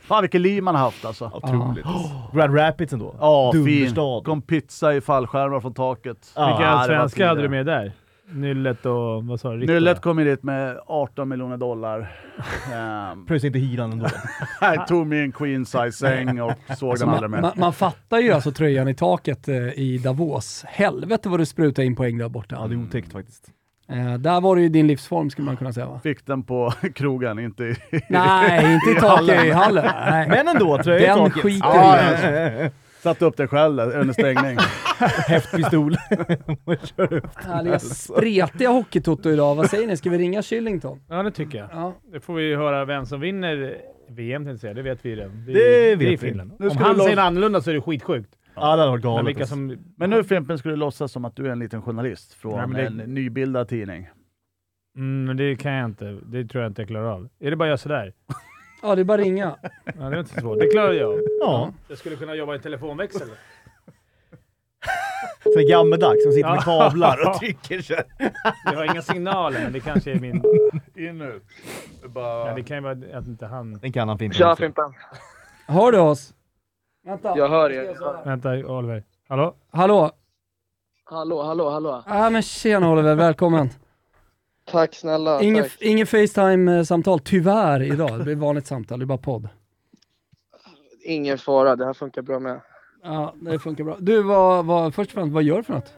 Fan vilket liv man har haft alltså.
Otroligt. Grand Rapids ändå.
Ja, fin.
Dunderstad.
Kom pizza i fallskärmar från taket.
Ja.
Vilka svenskar hade du med där? Nyllet och vad sa du?
Nyllet kom ju dit med 18 miljoner dollar. Ehm,
Pröjsade inte hyran ändå.
Jag tog mig en queen size säng och såg
Alltså,
den
man,
aldrig mer.
man, man fattar ju alltså tröjan i taket eh, i Davos. Helvete vad du sprutar in poäng där borta.
Ja, det är otäckt faktiskt.
Eh, där var det ju din livsform skulle man kunna säga va?
Fick den på krogen, inte i...
Nej, inte i taket i hallen. Nej.
Men ändå, tröja i
Den
taket.
skiter
Ja,
vi i.
Satte upp den själv där, under stängning.
Häftpistol.
Härliga spretiga hockeytoto idag. Vad säger ni? Ska vi ringa Shillington?
Ja, det tycker jag.
Ja.
Det får vi ju höra vem som vinner VM, tänkte jag säga. Det vet vi redan. Det,
Det
är
vet vi.
Finland.
Nu
Om
ska
han
du
säger
lov-
annorlunda så är det skitsjukt.
Ja, det hade varit
Men
galet.
vilka
alltså.
som...
Men nu Fimpen skulle du låtsas som att du är en liten journalist från
Nej, men det-
en nybildad tidning.
Mm, men det kan jag inte. Det tror jag inte jag klarar av. Är det bara att göra sådär?
ja, det är bara att ringa.
Ja, det är inte svårt. Det klarar jag.
Ja,
Jag skulle kunna jobba i telefonväxel.
så gammeldags som sitter med
Ja.
kablar och trycker sig.
Jag har inga signaler, men det kanske är min...
In ut.
Ja, det kan ju vara att inte han...
Den kan han Fimpen
Tja. Fimpen!
Hör du oss? Vänta.
Jag hör er.
Vänta, Oliver. Hallå?
Hallå?
Hallå, hallå, hallå.
Ja men tjena Oliver, välkommen.
Tack snälla.
Ingen,
tack.
ingen Facetime-samtal tyvärr idag. Det blir vanligt samtal, det är bara podd.
Ingen fara, det här funkar bra med.
Ja, det funkar bra. Du, vad, vad, först och främst, vad gör du för något?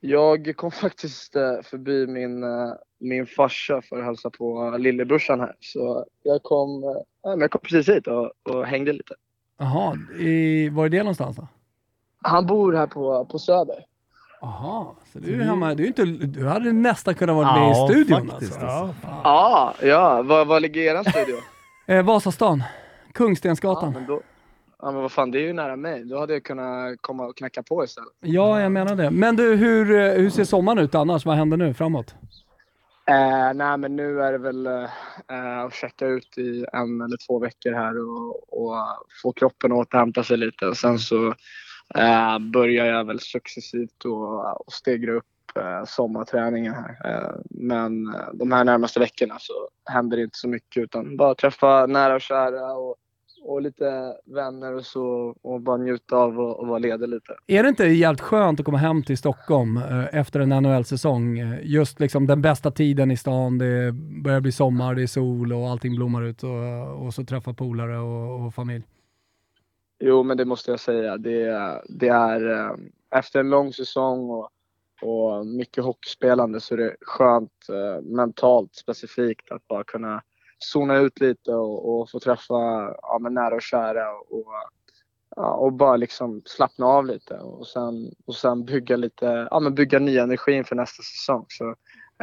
Jag kom faktiskt eh, förbi min, eh, min farsa för att hälsa på lillebrorsan här. Så jag kom, eh, jag kom precis hit och, och hängde lite.
Jaha, var är det någonstans då?
Han bor här på, på Söder.
Jaha, så du är hemma. Du, är inte, du hade nästan kunnat vara med
Ja,
i studion
faktiskt,
alltså.
Ja.
Ja, ja. Var, var ligger er studio?
Eh, Vasastan,
Ja,
Kungstensgatan.
men då, ja, men vad fan, det är ju nära mig. Då hade jag kunnat komma och knacka på istället.
Ja, jag menar det. Men du, hur, eh, hur ser sommaren ut annars? Vad händer nu framåt?
Eh, nej, men nu är det väl eh, att checka ut i en eller två veckor här och, och få kroppen att återhämta sig lite. Och sen så eh, börjar jag väl successivt och, och stegra upp eh, sommarträningen här. Eh, men eh, de här närmaste veckorna så händer det inte så mycket utan bara träffa nära och kära och, och lite vänner och så och bara njuta av och, och vara ledig lite.
Är det inte jävligt skönt att komma hem till Stockholm eh, efter en NHL-säsong? Eh, Just liksom den bästa tiden i stan, det börjar bli sommar, det är sol och allting blommar ut och, och så träffa polare och, och familj.
Jo, men det måste jag säga. Det, det är eh, efter en lång säsong och, och mycket hockeyspelande så är det skönt eh, mentalt specifikt att bara kunna zona ut lite och, och få träffa ja, men nära och kära och, ja, och bara liksom slappna av lite och sen, och sen bygga lite, ja men bygga ny energi inför nästa säsong. Så,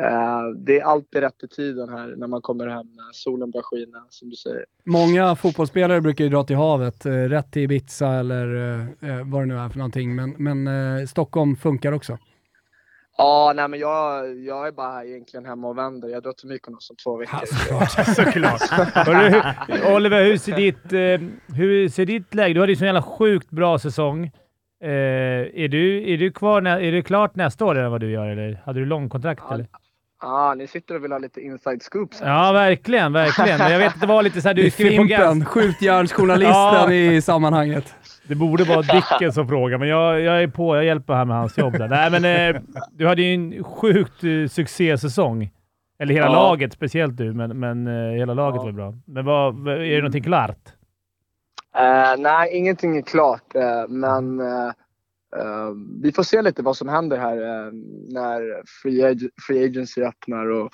eh, det är alltid rätt i tiden här när man kommer hem när solen börjar skina som du säger.
Många fotbollsspelare brukar ju dra till havet, eh, rätt till Ibiza eller eh, eh, vad det nu är för någonting, men, men eh, Stockholm funkar också.
Ja, nej men jag, jag är bara egentligen hemma och vänder. Jag drar till Mykonos om två veckor.
Såklart. Hörru, hur- Oliver, hur ser, ditt, eh, hur ser ditt läge Du hade ju så jävla sjukt bra säsong. Eh, är, du, är, du kvar, är du klart nästa år eller vad du gör? Eller hade du långkontrakt?
Ja.
Eller?
Ah, ni sitter och vill ha lite inside scoops. här.
Ja, verkligen, verkligen. Men jag vet att det var lite så här, du skrev på gas.
Fimpen, skjutjärnsjournalisten i sammanhanget.
Det borde vara Dicken som frågar, men jag, jag är på. Jag hjälper här med hans jobb där. Nej, men eh, du hade ju en sjukt eh, succésäsong. Eller hela
Ja.
laget, speciellt du, men, men eh, hela laget
Ja.
var bra. Men vad, är det någonting klart?
Eh, nej, ingenting är klart, eh, men eh, Ehm, vi får se lite vad som händer här ehm, när free, ag- free agency öppnar. Och,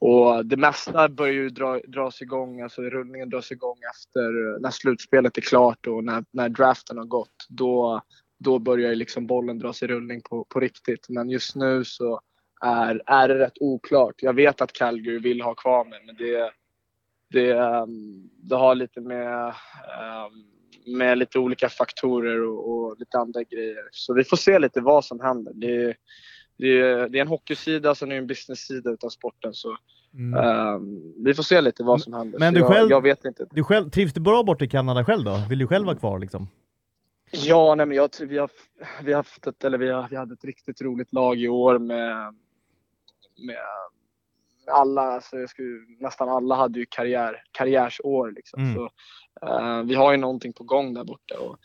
och det mesta börjar ju dra, dras igång, alltså rullningen dras igång efter eh, när slutspelet är klart och när, när draften har gått. Då, då börjar ju liksom bollen dras i rullning på, på riktigt. Men just nu så är, är det rätt oklart. Jag vet att Calgary vill ha kvar mig, men det, det, ehm, det har lite med, um, med lite olika faktorer och, och lite andra grejer. Så vi får se lite vad som händer. Det, det, det är en hockeysida, sen är det en business-sida utav sporten. Så
Mm.
ehm, vi får se lite vad som händer.
Men du
jag,
själv-
jag vet inte.
Du själv, trivs du bra bort i Kanada själv då? Vill du själv vara kvar liksom?
Ja, nej, men jag, vi, har, vi, har haft ett, eller vi, har, vi hade ett riktigt roligt lag i år med, med alla, alltså jag skulle, nästan alla hade ju karriär, karriärsår. Liksom.
Mm.
Så, eh, vi har ju någonting på gång där borta. Och,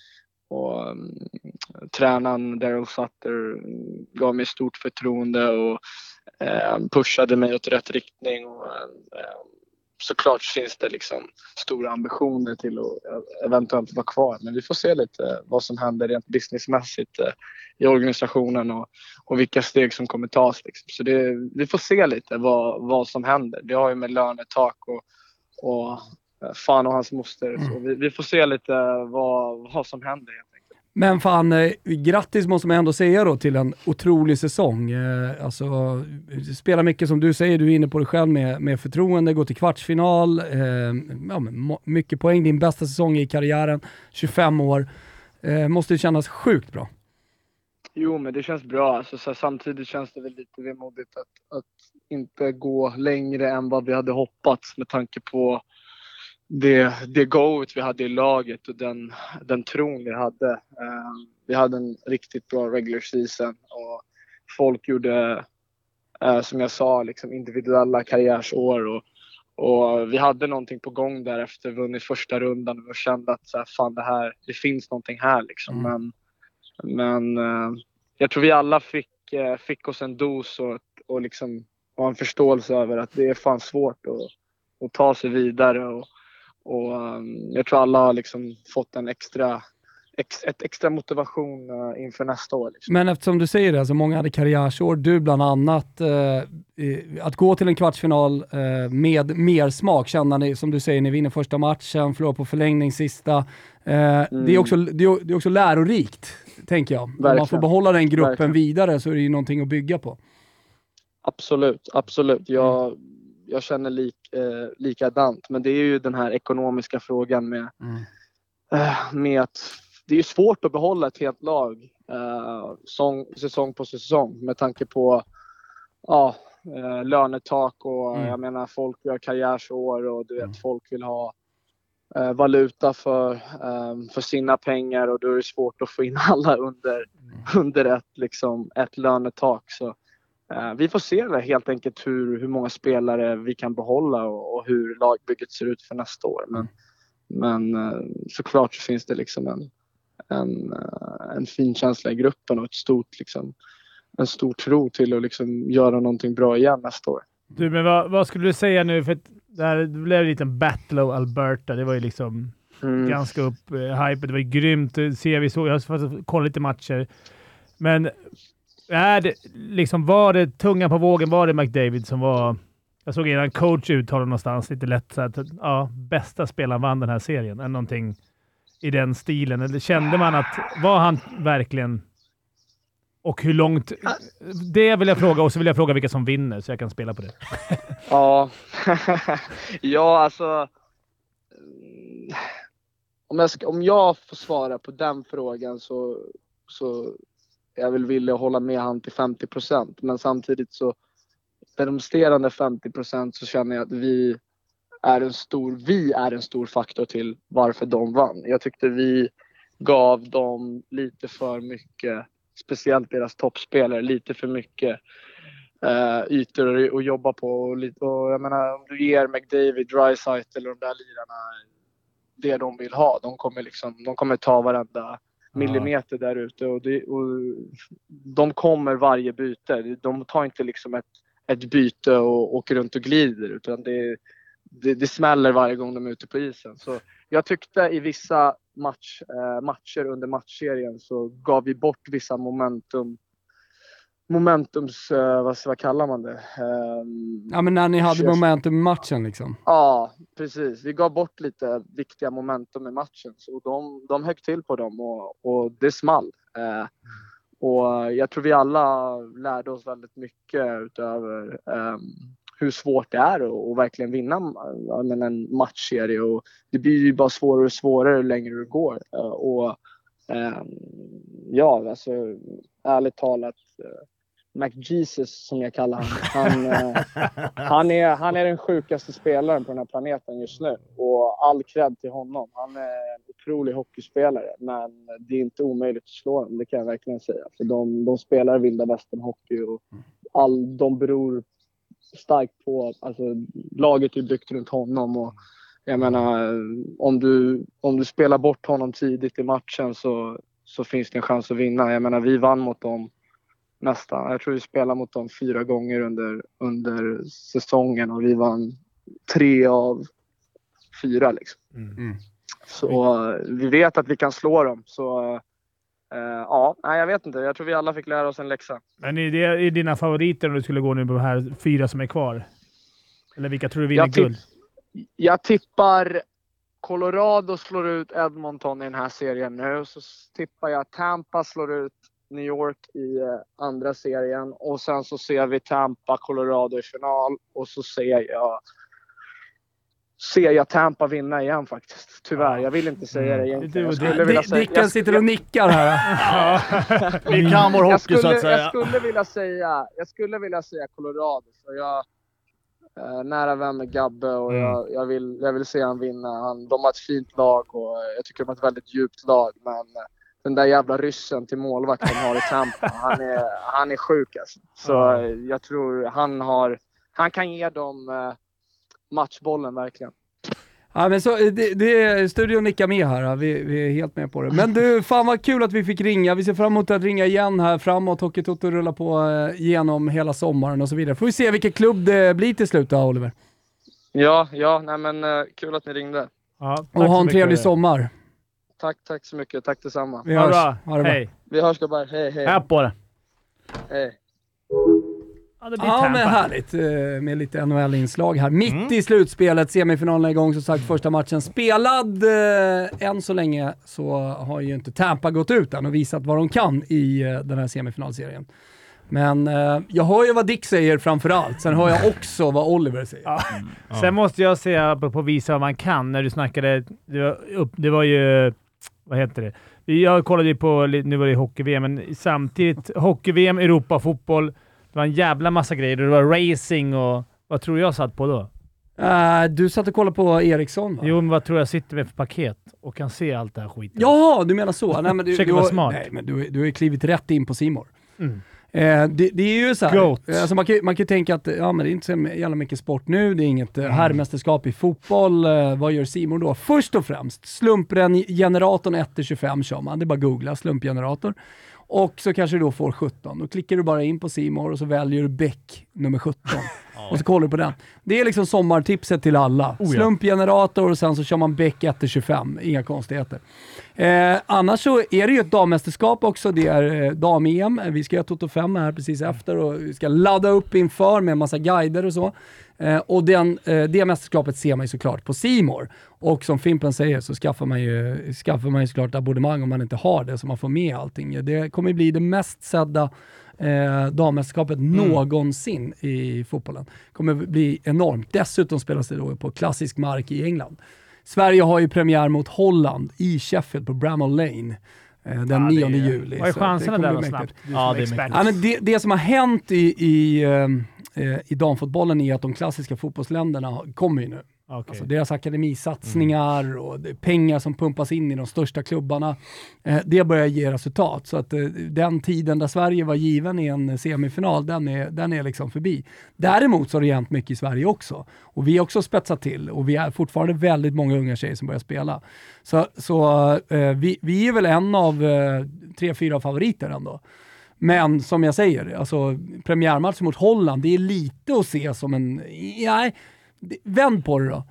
och um, tränaren Daryl Sutter gav mig stort förtroende och eh, pushade mig åt rätt riktning. Och, eh, såklart finns det liksom stora ambitioner till att eh, eventuellt vara kvar. Men vi får se lite vad som händer rent businessmässigt eh, i organisationen och, och vilka steg som kommer tas. Liksom. Så det, vi får se lite vad, vad som händer. Det har ju med lönetak och, och eh, fan och hans moster. Så vi, vi får se lite vad, vad som händer.
Men fan, eh, grattis måste man ändå säga då till en otrolig säsong. Eh, alltså, spela mycket som du säger, du är inne på det själv med, med förtroende, gå till kvartsfinal, eh, ja, mycket poäng, din bästa säsong i karriären, 25 år. Eh, måste ju kännas sjukt bra.
Jo, men det känns bra. Alltså, så här, samtidigt känns det väl lite vemodigt att, att inte gå längre än vad vi hade hoppats med tanke på det, det goet vi hade i laget och den, den tron vi hade. Eh, vi hade en riktigt bra regular season och folk gjorde, eh, som jag sa, liksom individuella karriärsår. Och, och vi hade någonting på gång där efter vunnit första rundan och kände att så här, fan, det, här, det finns någonting här. Liksom.
Mm.
Men, men eh, jag tror vi alla fick, fick oss en dos och, och liksom ha en förståelse över att det är fan svårt att, att ta sig vidare. Och, och um, jag tror alla har liksom fått en extra, ex, ett extra motivation eh, inför nästa år. Liksom.
Men eftersom du säger det, så många hade karriärsår, du bland annat, eh, att gå till en kvartsfinal eh, med mer smak, känna ni, som du säger, ni vinner första matchen, förlorar på förlängning sista. Eh, det, är också, det, är, det är också lärorikt, tänker jag. Om man får
Verkligen.
behålla den gruppen
Verkligen.
vidare så är det ju någonting att bygga på.
Absolut, absolut. Jag, jag känner lik, eh, likadant. Men det är ju den här ekonomiska frågan med, eh, med att det är svårt att behålla ett helt lag eh, sång, säsong på säsong med tanke på ja, eh, lönetak och
Mm.
jag menar folk gör karriärsår och du vet
Mm.
folk vill ha eh, valuta för, eh, för sina pengar och då är det svårt att få in alla under, under ett, liksom, ett lönetak. Så, vi får se helt enkelt hur, hur många spelare vi kan behålla och, och hur lagbygget ser ut för nästa år. Men, men eh, såklart så finns det liksom en, en, eh, en fin känsla i gruppen och ett stort, liksom, en stor tro till att liksom göra någonting bra igen nästa år.
Du, men vad, vad skulle du säga nu? För det, här, det blev en liten battle of Alberta. Det var ju liksom
Mm.
ganska upp eh, hype. Det var ju grymt. Ser vi så. Jag har fått kolla lite matcher. Men är det, liksom, var det tunga på vågen? Var det McDavid som var... Jag såg en coach uttala någonstans lite lätt så att ja, bästa spelaren vann den här serien. Eller någonting i den stilen. Eller kände man att... Var han verkligen... Och hur långt... Det vill jag fråga och så vill jag fråga vilka som vinner så jag kan spela på det.
Ja, ja alltså. Om jag, ska, om jag får svara på den frågan så, så jag väl villig att hålla med han till 50 procent. Men samtidigt så, den resterande 50 procent så känner jag att vi är en stor, vi är en stor faktor till varför de vann. Jag tyckte vi gav dem lite för mycket, speciellt deras toppspelare, lite för mycket eh, ytor att jobba på. Och, och jag menar, om du ger McDavid, Dreisaitl eller de där lirarna det de vill ha. De kommer, liksom, de kommer ta varenda millimeter där ute och, det, och de kommer varje byte. De tar inte liksom ett, ett byte och åker runt och glider utan det, det, det smäller varje gång de är ute på isen. Så jag tyckte i vissa match, eh, matcher under matchserien så gav vi bort vissa momentum Momentums, eh, vad, vad kallar man det? Ehm,
Ja, men när ni hade momentum i matchen liksom.
Ja, precis. Vi gav bort lite viktiga momentum i matchen. Så de, de högg till på dem och, och det small. Eh, och jag tror vi alla lärde oss väldigt mycket utöver ehm, hur svårt det är att, verkligen vinna men en matchserie. Och det blir ju bara svårare och svårare ju längre det går. Eh, och ehm, ja, alltså ärligt talat. McJesus som jag kallar honom. Han, eh, han, är, han är den sjukaste spelaren på den här planeten just nu. Och all cred till honom. Han är en otrolig hockeyspelare. Men det är inte omöjligt att slå dem, det kan jag verkligen säga. För de, de spelar vilda västern-hockey och all, de beror starkt på... Alltså, laget är byggt runt honom. Och jag menar, om du, om du spelar bort honom tidigt i matchen så, så finns det en chans att vinna. Jag menar, vi vann mot dem nästan. Jag tror vi spelade mot dem fyra gånger under, under säsongen och vi vann tre av fyra. Liksom.
Mm.
Så eh, vi vet att vi kan slå dem. Så eh, ja, nej, jag vet inte. Jag tror vi alla fick lära oss en läxa.
Men är det är dina favoriter om du skulle gå nu på de här fyra som är kvar? Eller vilka tror du vinner
Jag,
guld?
jag tippar Colorado slår ut Edmonton i den här serien nu. Så tippar jag Tampa slår ut New York i eh, andra serien. Och sen så ser vi Tampa, Colorado i final. Och så ser jag ser jag Tampa vinna igen faktiskt. Tyvärr. Jag vill inte säga det egentligen. Jag skulle vilja
Di-
säga-
Dicken
jag-
sitter och nickar här.
Vi kan vår hockey
skulle,
så att säga.
Jag skulle vilja säga, jag skulle vilja säga Colorado. För jag är nära vän med Gabbe och
Mm.
jag, jag, vill, jag vill se han vinna. Han, de har ett fint lag och jag tycker de har ett väldigt djupt lag. Men eh, den där jävla ryssen till målvakt de har i Tampa, han är, han är sjuk alltså. Så
Ja.
jag tror han har, han kan ge dem eh, matchbollen verkligen.
Ja, men så, det, det, studion nickar med här, vi, vi är helt med på det. Men du, fan vad kul att vi fick ringa. Vi ser fram emot att ringa igen här framåt. Hockeytoto rullar på eh, genom hela sommaren och så vidare. Får vi se vilken klubb det blir till slut då, Oliver.
Ja, ja, nej men eh, kul att ni ringde.
Ja,
Och ha en trevlig sommar.
Tack, tack så mycket. Tack detsamma.
Vi
Ha det
hörs.
bra.
Ha det bra.
Hej.
Vi hörs gubbar. Hej, hej.
Här på det.
hej.
Ja, det blir
Ja men härligt eh, med lite NHL-inslag här. Mitt i slutspelet, semifinalen är igång som sagt, första matchen spelad. Eh, Än så länge så har ju inte Tampa gått ut än och visat vad de kan i eh, den här semifinalserien. Men eh, jag hör ju vad Dick säger framförallt, sen hör jag också vad Oliver säger.
Ja. Sen måste jag säga, på visa vad man kan, när du snackade, det var, upp, det var ju, vad heter det? Jag kollade ju på, nu var det hockey-VM, men samtidigt hockey-VM, Europa-fotboll. Det var en jävla massa grejer. Det var racing och vad tror jag satt på då?
Eh, du satt och kollade på Eriksson va?
Jo, men vad tror jag sitter med för paket och kan se allt det här skiten?
Jaha, du menar så. Nej, men du,
Försöker
du,
vara smart.
Nej, men du, du har ju klivit rätt in på Simor.
Mm.
Eh, det, det är ju så här,
Goat.
alltså man, kan, man kan tänka att ja, men det är inte så jävla mycket sport nu, det är inget mm. herrmästerskap i fotboll. Eh, vad gör Simon då? Först och främst, slumpgeneratorn 1-25 kör man. Det är bara att googla slumpgenerator. Och så kanske du då får 17. Då klickar du bara in på Simor och så väljer du Beck nummer 17. Och så kollar du på den. Det är liksom sommartipset till alla.
ja.
Slumpgenerator och sen så kör man Beck 1-25. Inga konstigheter. Eh, annars så är det ju ett dammästerskap också. Det är eh, dam-EM. Vi ska göra Toto 5 här precis efter och vi ska ladda upp inför med en massa guider och så. Eh, och den, eh, det mästerskapet ser man ju såklart på Simor. Och som Fimpen säger så skaffar man ju, skaffar man ju såklart abonnemang om man inte har det så man får med allting. Det kommer bli det mest sedda eh, dammästerskapet någonsin i fotbollen. kommer bli enormt. Dessutom spelas det då på klassisk mark i England. Sverige har ju premiär mot Holland i Sheffield på Bramall Lane eh, den
Ja, det
9
är-
juli.
Vad är chanserna där då snabbt?
Ja, det är.
Ja, men det, det som har hänt i, i, eh, eh, i damfotbollen är att de klassiska fotbollsländerna kommer ju nu.
Okej.
Alltså deras akademisatsningar och det, pengar som pumpas in i de största klubbarna. Eh, det börjar ge resultat. Så att eh, den tiden där Sverige var given i en semifinal, den är, den är liksom förbi. Däremot så har det hänt mycket i Sverige också. Och vi har också spetsat till och vi är fortfarande väldigt många unga tjejer som börjar spela. Så, så eh, vi, vi är väl en av eh, tre, fyra favoriter ändå. Men som jag säger, alltså premiärmatch mot Holland, det är lite att se som en... Nej, vänd på det då.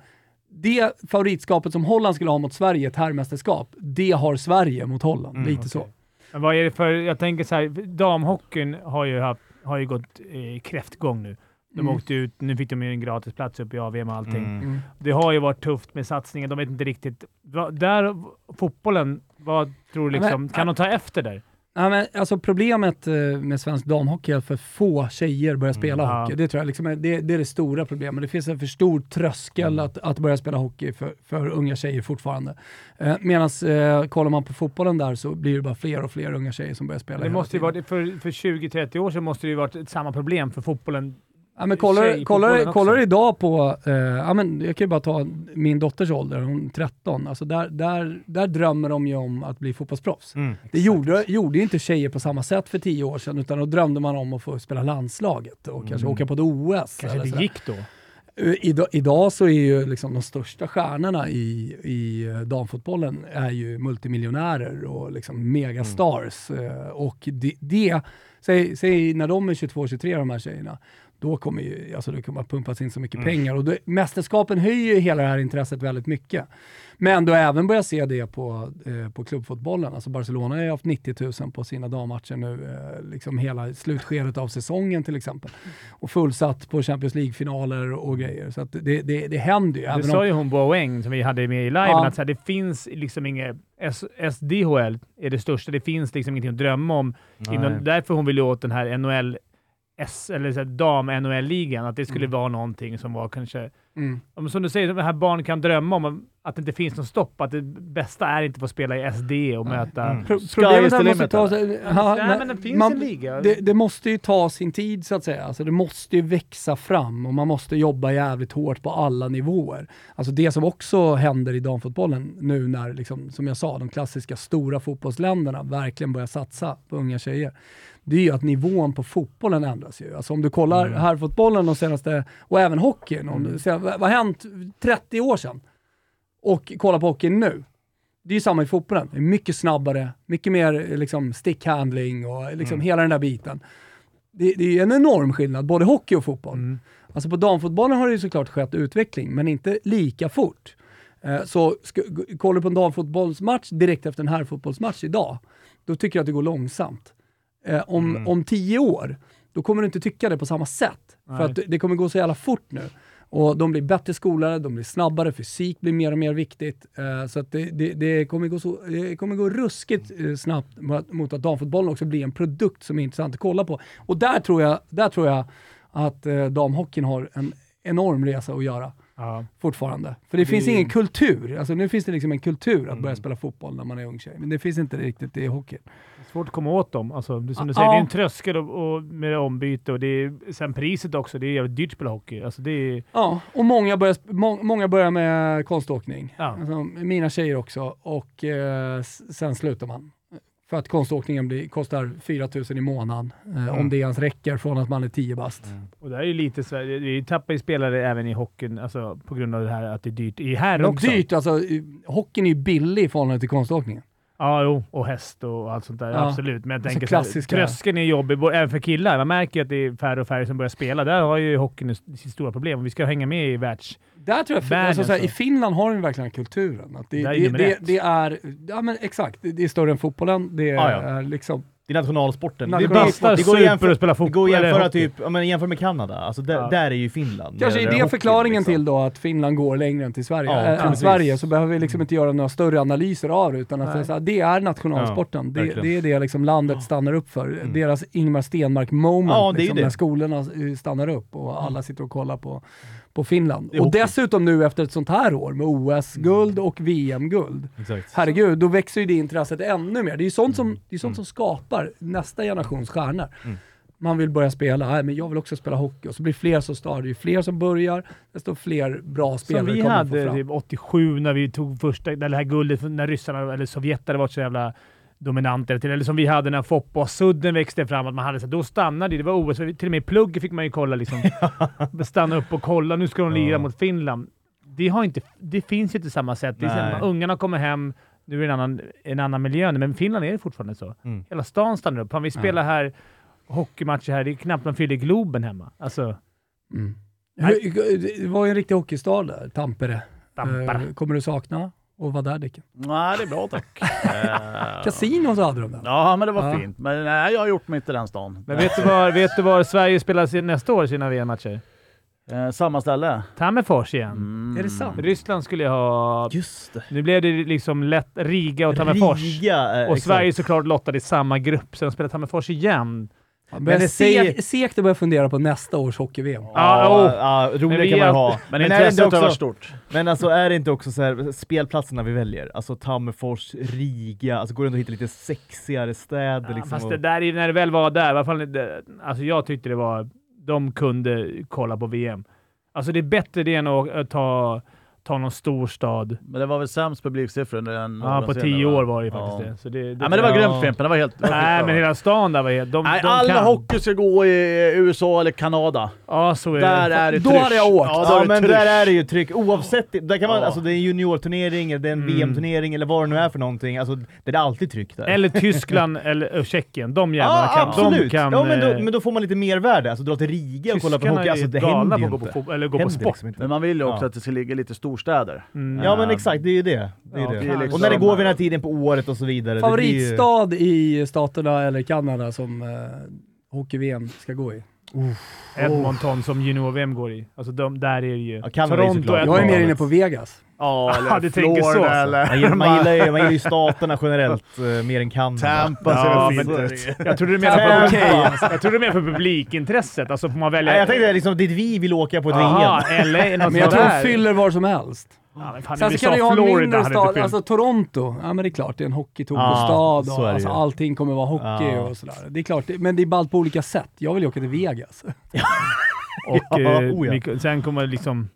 Det favoritskapet som Holland skulle ha mot Sverige, ett herrmästerskap, det har Sverige mot Holland.
Mm,
lite så.
Men vad är det för... Jag tänker så här, damhockeyn har ju, haft, har ju gått eh, kräftgång nu. De
Mm.
åkte ut, nu fick de ju en gratisplats upp i AVM och allting.
Mm.
Mm.
Det har ju varit tufft med satsningen. De vet inte riktigt. Där, fotbollen, vad tror du liksom?
men-
kan de ta efter där?
Ja, men, alltså problemet eh, med svensk damhockey är att för få tjejer börjar spela
Mm, ja.
hockey. Det tror jag liksom är, det, det är det stora problemet. Det finns en för stor tröskel
Mm.
att, att börja spela hockey för, för unga tjejer fortfarande. Eh, Medan eh, kollar man på fotbollen där så blir det bara fler och fler unga tjejer som börjar spela
Det måste ju varit, för, för 20-30 år sedan måste det ju varit ett samma problem för fotbollen.
Ja, men kollar, kollar, kollar idag på, eh, ja, men jag kan ju bara ta min dotters ålder, hon är 13. Alltså där, där, där drömmer de ju om att bli fotbollsproffs.
Mm.
Det gjorde, gjorde ju inte tjejer på samma sätt för tio år sedan, utan då drömde man om att få spela landslaget och kanske
Mm.
åka på ett OS.
Kanske det
sådär.
gick då.
Eh, Idag, idag så är ju liksom de största stjärnorna i, i eh, damfotbollen är ju multimiljonärer och liksom megastars. Eh, Och det, det säg, säg när de är 22-23 de här tjejerna, då kommer ju, alltså det kommer att pumpas in så mycket pengar. Och det, mästerskapen höjer ju hela det här intresset väldigt mycket. Men du har även börjat se det på, eh, på klubbfotbollen. Alltså Barcelona har ju haft 90 000 på sina dammatcher nu, eh, liksom hela slutskedet av säsongen till exempel. Och fullsatt på Champions League-finaler och grejer. Så att det, det, det händer ju.
Det
även
sa
om,
ju hon Boeng som vi hade med i liven,
Ja.
att så här, det finns liksom inget... S- SDHL är det största. Det finns liksom ingenting att drömma om. Inom, därför hon ville åt den här NHL S, eller så här dam-NHL-ligan, att det skulle
Mm.
vara någonting som var kanske...
mm.
Som du säger, de här barn kan drömma om att det inte finns något stopp. Att det bästa är inte att få spela i SD och
Nej.
möta...
Mm.
Pro- problemet är måste ta,
eller?
ja,
Nej, men det finns
man-
en liga.
det, det måste ju ta sin tid så att säga. Alltså, det måste ju växa fram och man måste jobba jävligt hårt på alla nivåer. Alltså det som också händer i damfotbollen nu när, liksom, som jag sa, de klassiska stora fotbollsländerna verkligen börjar satsa på unga tjejer. Det är ju att nivån på fotbollen ändras ju. Alltså om du kollar
Mm.
herrfotbollen de senaste, och även hockeyn, om
Mm.
du ser, vad har hänt 30 år sedan? Och kolla på hockeyn nu. Det är ju samma i fotbollen. Det är mycket snabbare, mycket mer eh, liksom, stickhandling och liksom
Mm.
hela den där biten. Det, det är en enorm skillnad, både hockey och fotboll.
Mm.
Alltså på damfotbollen har det ju såklart skett utveckling, men inte lika fort. Eh, så kollar du på en damfotbollsmatch direkt efter en herrfotbollsmatch idag, då tycker jag att det går långsamt. Eh, om,
Mm.
om tio år, då kommer du inte tycka det på samma sätt. För
Nej.
att det, kommer gå så jävla fort nu. Och de blir bättre skolade, de blir snabbare, fysik blir mer och mer viktigt. Eh, så att det, det, det, kommer gå så, det kommer gå ruskigt eh, snabbt mot, mot att damfotbollen också blir en produkt som är intressant att kolla på. Och där tror jag, där tror jag att eh, damhockeyn har en enorm resa att göra
Ja.
fortfarande. För det,
Det-
finns ingen kultur. Alltså nu finns det liksom en kultur att
Mm.
börja spela fotboll när man är ung tjej. Men det finns inte riktigt i hockeyn.
Svårt att komma åt dem. Alltså, det, som du
Ja.
säger, det är en tröskel och, och med det ombyte och det är, sen priset också. Det är jävligt dyrt att spela hockey. Alltså, det är,
Ja, och många börjar, må, många börjar med konståkning.
Ja.
Alltså, mina tjejer också. Och eh, sen slutar man. För att konståkningen blir, kostar 4 000 i månaden. Eh, Om det ens räcker från att man är 10 bast.
och det är ju lite Sverige. Vi tappar ju spelare även i hockeyn alltså, på grund av det här att det är dyrt. I här också.
dyrt, alltså hockeyn är ju billig i förhållande till konståkningen.
Ja, jo. Och häst och allt sånt där.
Ja.
Absolut. Men jag
Alltså
tänker
klassiska-
så här, tröskeln är jobbig, även för killar. Man märker att det är färre och färre som börjar spela. Där har ju hockeyn sitt stora problem. Vi ska hänga med i världs...
Där tror jag, alltså,
så.
I Finland har de verkligen kulturen. Att det, det, det, det är, ja men exakt, det, är större än fotbollen. Det är,
Ja, ja.
liksom,
Det är nationalsporten.
National-
det, är det går jämföra,
att spela
det
fotboll.
går att jämföra typ, ja, men jämför med Kanada. Alltså där,
Ja.
där är ju Finland.
Kanske är det förklaringen
liksom.
till då att Finland går längre än till Sverige.
Ja,
Äh, än. Sverige så behöver vi liksom inte göra några större analyser av det, utan att säga så här, det är nationalsporten. det,
verkligen.
det är det liksom landet stannar upp för.
Mm.
Deras Ingmar Stenmark moment,
Ja, det är
liksom,
det.
när skolorna eh, stannar upp och alla sitter och kollar på, på Finland. Och dessutom nu efter ett sånt här år med OS-guld och VM-guld. Herregud, då växer ju det intresset ännu mer. Det är ju sånt som,
Mm.
det är sånt som skapar nästa generations stjärnor.
Mm.
Man vill börja spela. Nej, men jag vill också spela hockey. Och så blir det fler som startar. Ju fler som börjar, desto fler bra spelare
Som vi
kommer
hade
få fram.
typ 87 när vi tog första, det här guldet, när ryssarna, eller Sovjet hade varit så jävla dominanta. Eller, eller som vi hade när Foppa-sudden växte fram. Att man hade så, då stannade det. Det var OS. Till och med i plugg fick man ju kolla. Liksom, stanna upp och kolla. Nu ska de lira
Ja.
mot Finland. Det, har inte, det finns ju inte samma sätt. Det är ungarna kommer hem. Nu är det en annan, en annan miljö, men Finland är det fortfarande så.
Mm.
Hela stan stannar upp. Fan, vi spelar här hockeymatcher här. Det är knappt man fyller Globen hemma. Alltså,
Mm. Hur- Det var ju en riktig hockeystad där, Tampere.
Tampere.
Eh, Kommer du sakna att vara där Dicken?
Nej, det är bra tack.
Kasino så hade de där.
Ja, men det var
Ja.
fint. Men nej, jag har gjort mitt i den stan.
Men vet du var, vet du var Sverige spelar sin, nästa år sina VM-matcher?
Eh, samma ställe.
Tammerfors igen.
Mm.
Är det sant?
Ryssland skulle ju ha...
Just det.
Nu blev det liksom lätt Riga och Tammerfors.
Riga, eh,
och
exakt.
Sverige såklart lottade i samma grupp, så de spelar Tammerfors igen.
Men
Men
det säger-
segt, att börja fundera på nästa års hockey-VM.
Ja,
Ja,
oh. Men
roligt kan man
är-
ha.
Men,
är inte
intresset har varit
också,
stort.
men alltså är det inte också så här, spelplatserna vi väljer? Alltså Tammerfors, Riga, alltså går det inte att hitta lite sexigare städer?
Ja,
liksom,
fast
och-
det där, är- när det väl var där, i alla fall, det, alltså jag tyckte det var... De kunde kolla på VM. Alltså det är bättre det än att ta, ta någon stor stad.
Men det var väl sämst publiksiffror än
Ja, på tio år var det faktiskt
Ja.
det. Så det, det
Nej, men det var
Ja.
grymt Fimpen. Det var helt...
Nej, men hela stan där var helt... De,
Nej,
de
alla
kan.
hockey ska gå i USA eller Kanada.
Ja, så är
Där
det.
är det
Då
tryck.
hade jag åkt.
Ja,
Ja
är det
men
tryck.
där är det ju tryck, oavsett, där kan man,
Ja.
alltså det är en juniorturnering, eller det är en
Mm.
VM-turnering eller vad det nu är för någonting, alltså det är alltid tryck där.
Eller Tyskland eller Tjeckien. De jävlarna
ja,
kan...
absolut!
De kan,
ja, men, då,
eh,
men då får man lite mervärde, alltså dra till Riga och kolla på
tyskarna
hockey,
är
alltså det
galna
händer ju
på att gå
inte.
på, eller gå på sport.
liksom.
Men man vill ju också
Ja.
att det ska ligga lite storstäder.
Mm.
Ja men exakt, det är ju det. det, är
Ja,
det.
det är liksom-
Och när det går vid den här tiden på året och så vidare. blir ju-
Favoritstad i staterna eller Kanada som eh, hockey-VM ska gå i?
Edmonton som junior-VM går i. Alltså de, där är det ju...
Ja,
Toronto.
Jag är mer inne på Vegas.
Ja, eller
så,
Florida
alltså.
eller...
Man gillar, man, gillar ju, man gillar ju staterna generellt eh, mer än Kanada.
Tampa
Ja,
ser
men
väl
det-
fint ut.
Jag trodde du menade för, för publikintresset. Alltså får man välja...
Nej, jag tänkte liksom dit vi vill åka på ett
Aha,
VM.
LA,
Men jag tror de fyller var som helst.
Ja, fan,
Sen så kan du ju ha en
Florida
mindre stad, alltså Toronto. Ja men det är klart, det är en hockeytoto-stad
Ja,
och alltså, allting kommer vara hockey
Ja.
och sådär. Det är klart, men det är ballt på olika sätt. Jag vill ju åka till Vegas.
Och
Ja,
eh,
oh ja.
sen kommer liksom...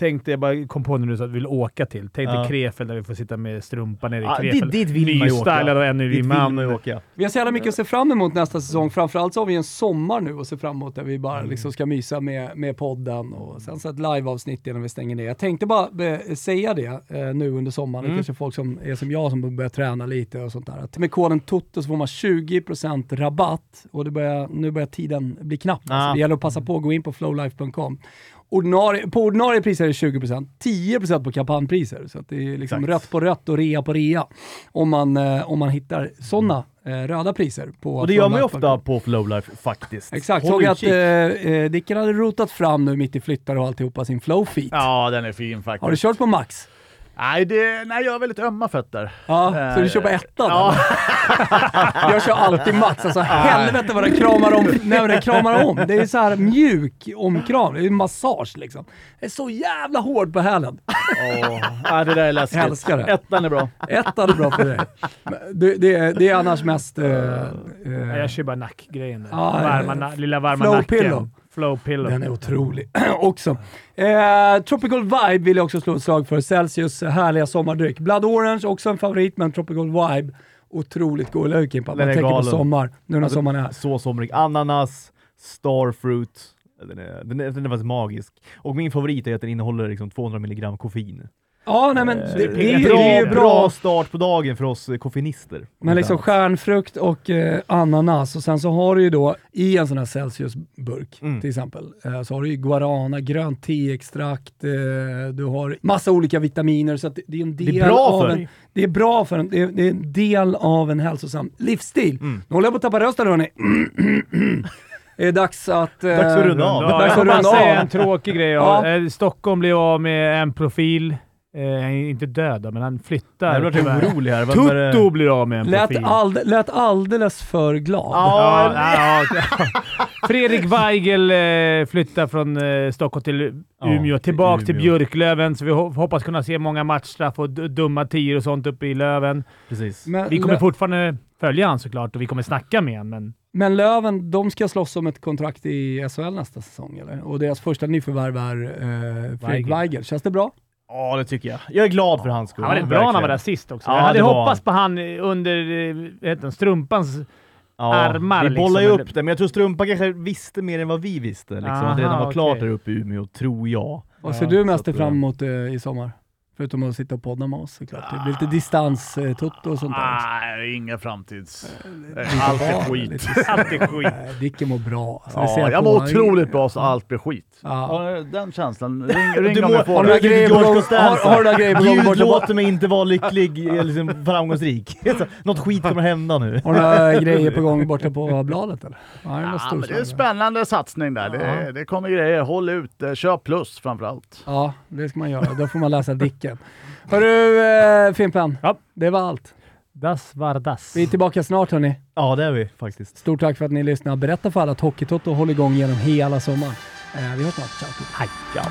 Tänkte jag bara kom på nu så att vi vill åka till. Tänkte
Ja.
Krefeld där vi får sitta med strumpan nere i
Ja,
Krefeld.
dit, dit vill man ju åka.
Nystylad och ännu
Dit vill man ju
man.
åka.
Vi har så jävla mycket att se fram emot nästa säsong. Framförallt så har vi en sommar nu att se fram emot där vi bara liksom ska mysa med, med podden och sen så ett liveavsnitt innan vi stänger ner. Jag tänkte bara eh, säga det eh, nu under sommaren. Det
Mm.
kanske folk som är som jag som börjar träna lite och sånt där. Att med koden TOTO så får man 20% rabatt och det börjar, nu börjar tiden bli knapp. Alltså,
Ah.
det gäller att passa på att gå in på flowlife.com. Ordinarie, på ordinarie priser är det 20%, 10% på kampanjpriser. Så det är liksom
Exakt.
rött på rött och rea på rea om man, eh, om man hittar sådana eh, röda priser. På
Och det gör man ju ofta på Flowlife faktiskt.
Exakt, såg att eh, eh, Dicken hade rotat fram nu mitt i flyttar och alltihopa sin flowfeet.
Ja, den är fin faktiskt.
Har du kört på max?
Nej, det, nej, jag har väldigt ömma fötter.
Ja, så du kör på ettan?
Ja.
Jag kör alltid max. Alltså helvete vad den kramar om. Nej, den kramar om. Det är så här mjuk omkram. Det är massage liksom. Det är så jävla hård på hälen.
Åh, ja, det där är läskigt.
Jag älskar det.
Ettan är bra.
Ettan är bra för dig. Det, det, är- det är annars mest... eh,
Ja,
eh,
jag kör bara nackgrejen.
Ja,
varma,
eh,
na- lilla varma
flow
nacken.
pillow.
Flow pillow.
Den är otrolig också. Eh, Tropical Vibe vill jag också slå ett slag för. Celsius härliga sommardryck. Blood Orange, också en favorit, men Tropical Vibe, otroligt god. Eller hur Kimpa? Man tänker på
galen.
sommar, nu när
Alltså,
sommaren är.
Så somrig. Ananas, starfruit. Den är, den, är, den är faktiskt magisk. Och min favorit är att den innehåller liksom 200 mg koffein.
Ja, nej men
Eh,
det, det, är, ju-
bra,
det är ju bra.
bra start på dagen för oss eh, koffeinister.
Men liksom stjärnfrukt och eh, ananas och sen så har du ju då i en sån här Celsius-burk
Mm.
till exempel, eh, så har du ju guarana, grönt teextrakt, eh, du har massa olika vitaminer så att det, det är en del
Det är bra
av
för
en,
dig.
Det är bra för en, det är, det är en del av en hälsosam livsstil.
Mm.
Nu håller jag på att tappa rösten hörni. Det är dags att... eh,
Dags att runda av.
Ja,
Dags
jag
att runda
säga
av.
en tråkig grej.
Ja.
Stockholm blev av med en profil. Eh, han är inte död men han flyttar.
Jag blir
tyvärr.
orolig här.
Tutto blir av med en
Lät,
profil.
ald, lät alldeles för glad.
Ja, ja, ja. Fredrik Weigel eh, flyttar från eh, Stockholm till Umeå,
till
tillbaka till
Umeå.
Björklöven. Så vi ho- hoppas kunna se många matchstraff och dumma tior och sånt uppe i Löven.
Precis.
Men
Vi kommer fortfarande följa han såklart och vi kommer snacka med honom, men
Men Löven, de ska slåss om ett kontrakt i SHL nästa säsong, eller? Och deras första nyförvärv är eh, Fredrik
Weigel.
Weigel. Känns det bra?
Ja, det tycker jag. Jag är glad för hans skull.
Han var rätt bra när han var där sist också.
Ja,
jag hade
var
hoppats på han under eh, heter strumpans...
Ja,
armar,
Vi bollar ju
liksom,
upp det, men jag tror Strumpa kanske visste mer än vad vi visste. Liksom,
Aha,
att det redan var klart där uppe i Umeå, tror jag.
Vad ser
Ja,
du mest fram emot eh, i sommar? Förutom att sitta och podda med oss såklart. Det blir lite distans-tutto och sånt där.
Nej, ingen framtids...
Lite
Allt är skit.
Allt är skit.
Dicken mår bra. Alltså,
Ja, jag mår otroligt bra så allt blir skit.
Ja.
Ja, den känslan. Ring, ring
Du
om jag får det.
Har, du några grejer på gång
Gud
borta
låt
på?
mig inte vara lycklig, eller liksom framgångsrik. Något skit kommer hända nu.
Har du några grejer på gång borta på bladet eller? Ja, det är
en spännande satsning där. Det, det kommer grejer. Håll ut. eh, Kör plus framförallt.
Ja, det ska man göra. Då får man läsa Dicken. Hörru eh, Fimpen,
Ja.
det var allt.
Das var das.
Vi är tillbaka snart hörni.
Ja, det är vi faktiskt.
Stort tack för att ni lyssnar. Berätta för alla att Hockeytoto håller igång genom hela sommaren. Eh, vi hörs snart. Ciao!
Hej.
Ja.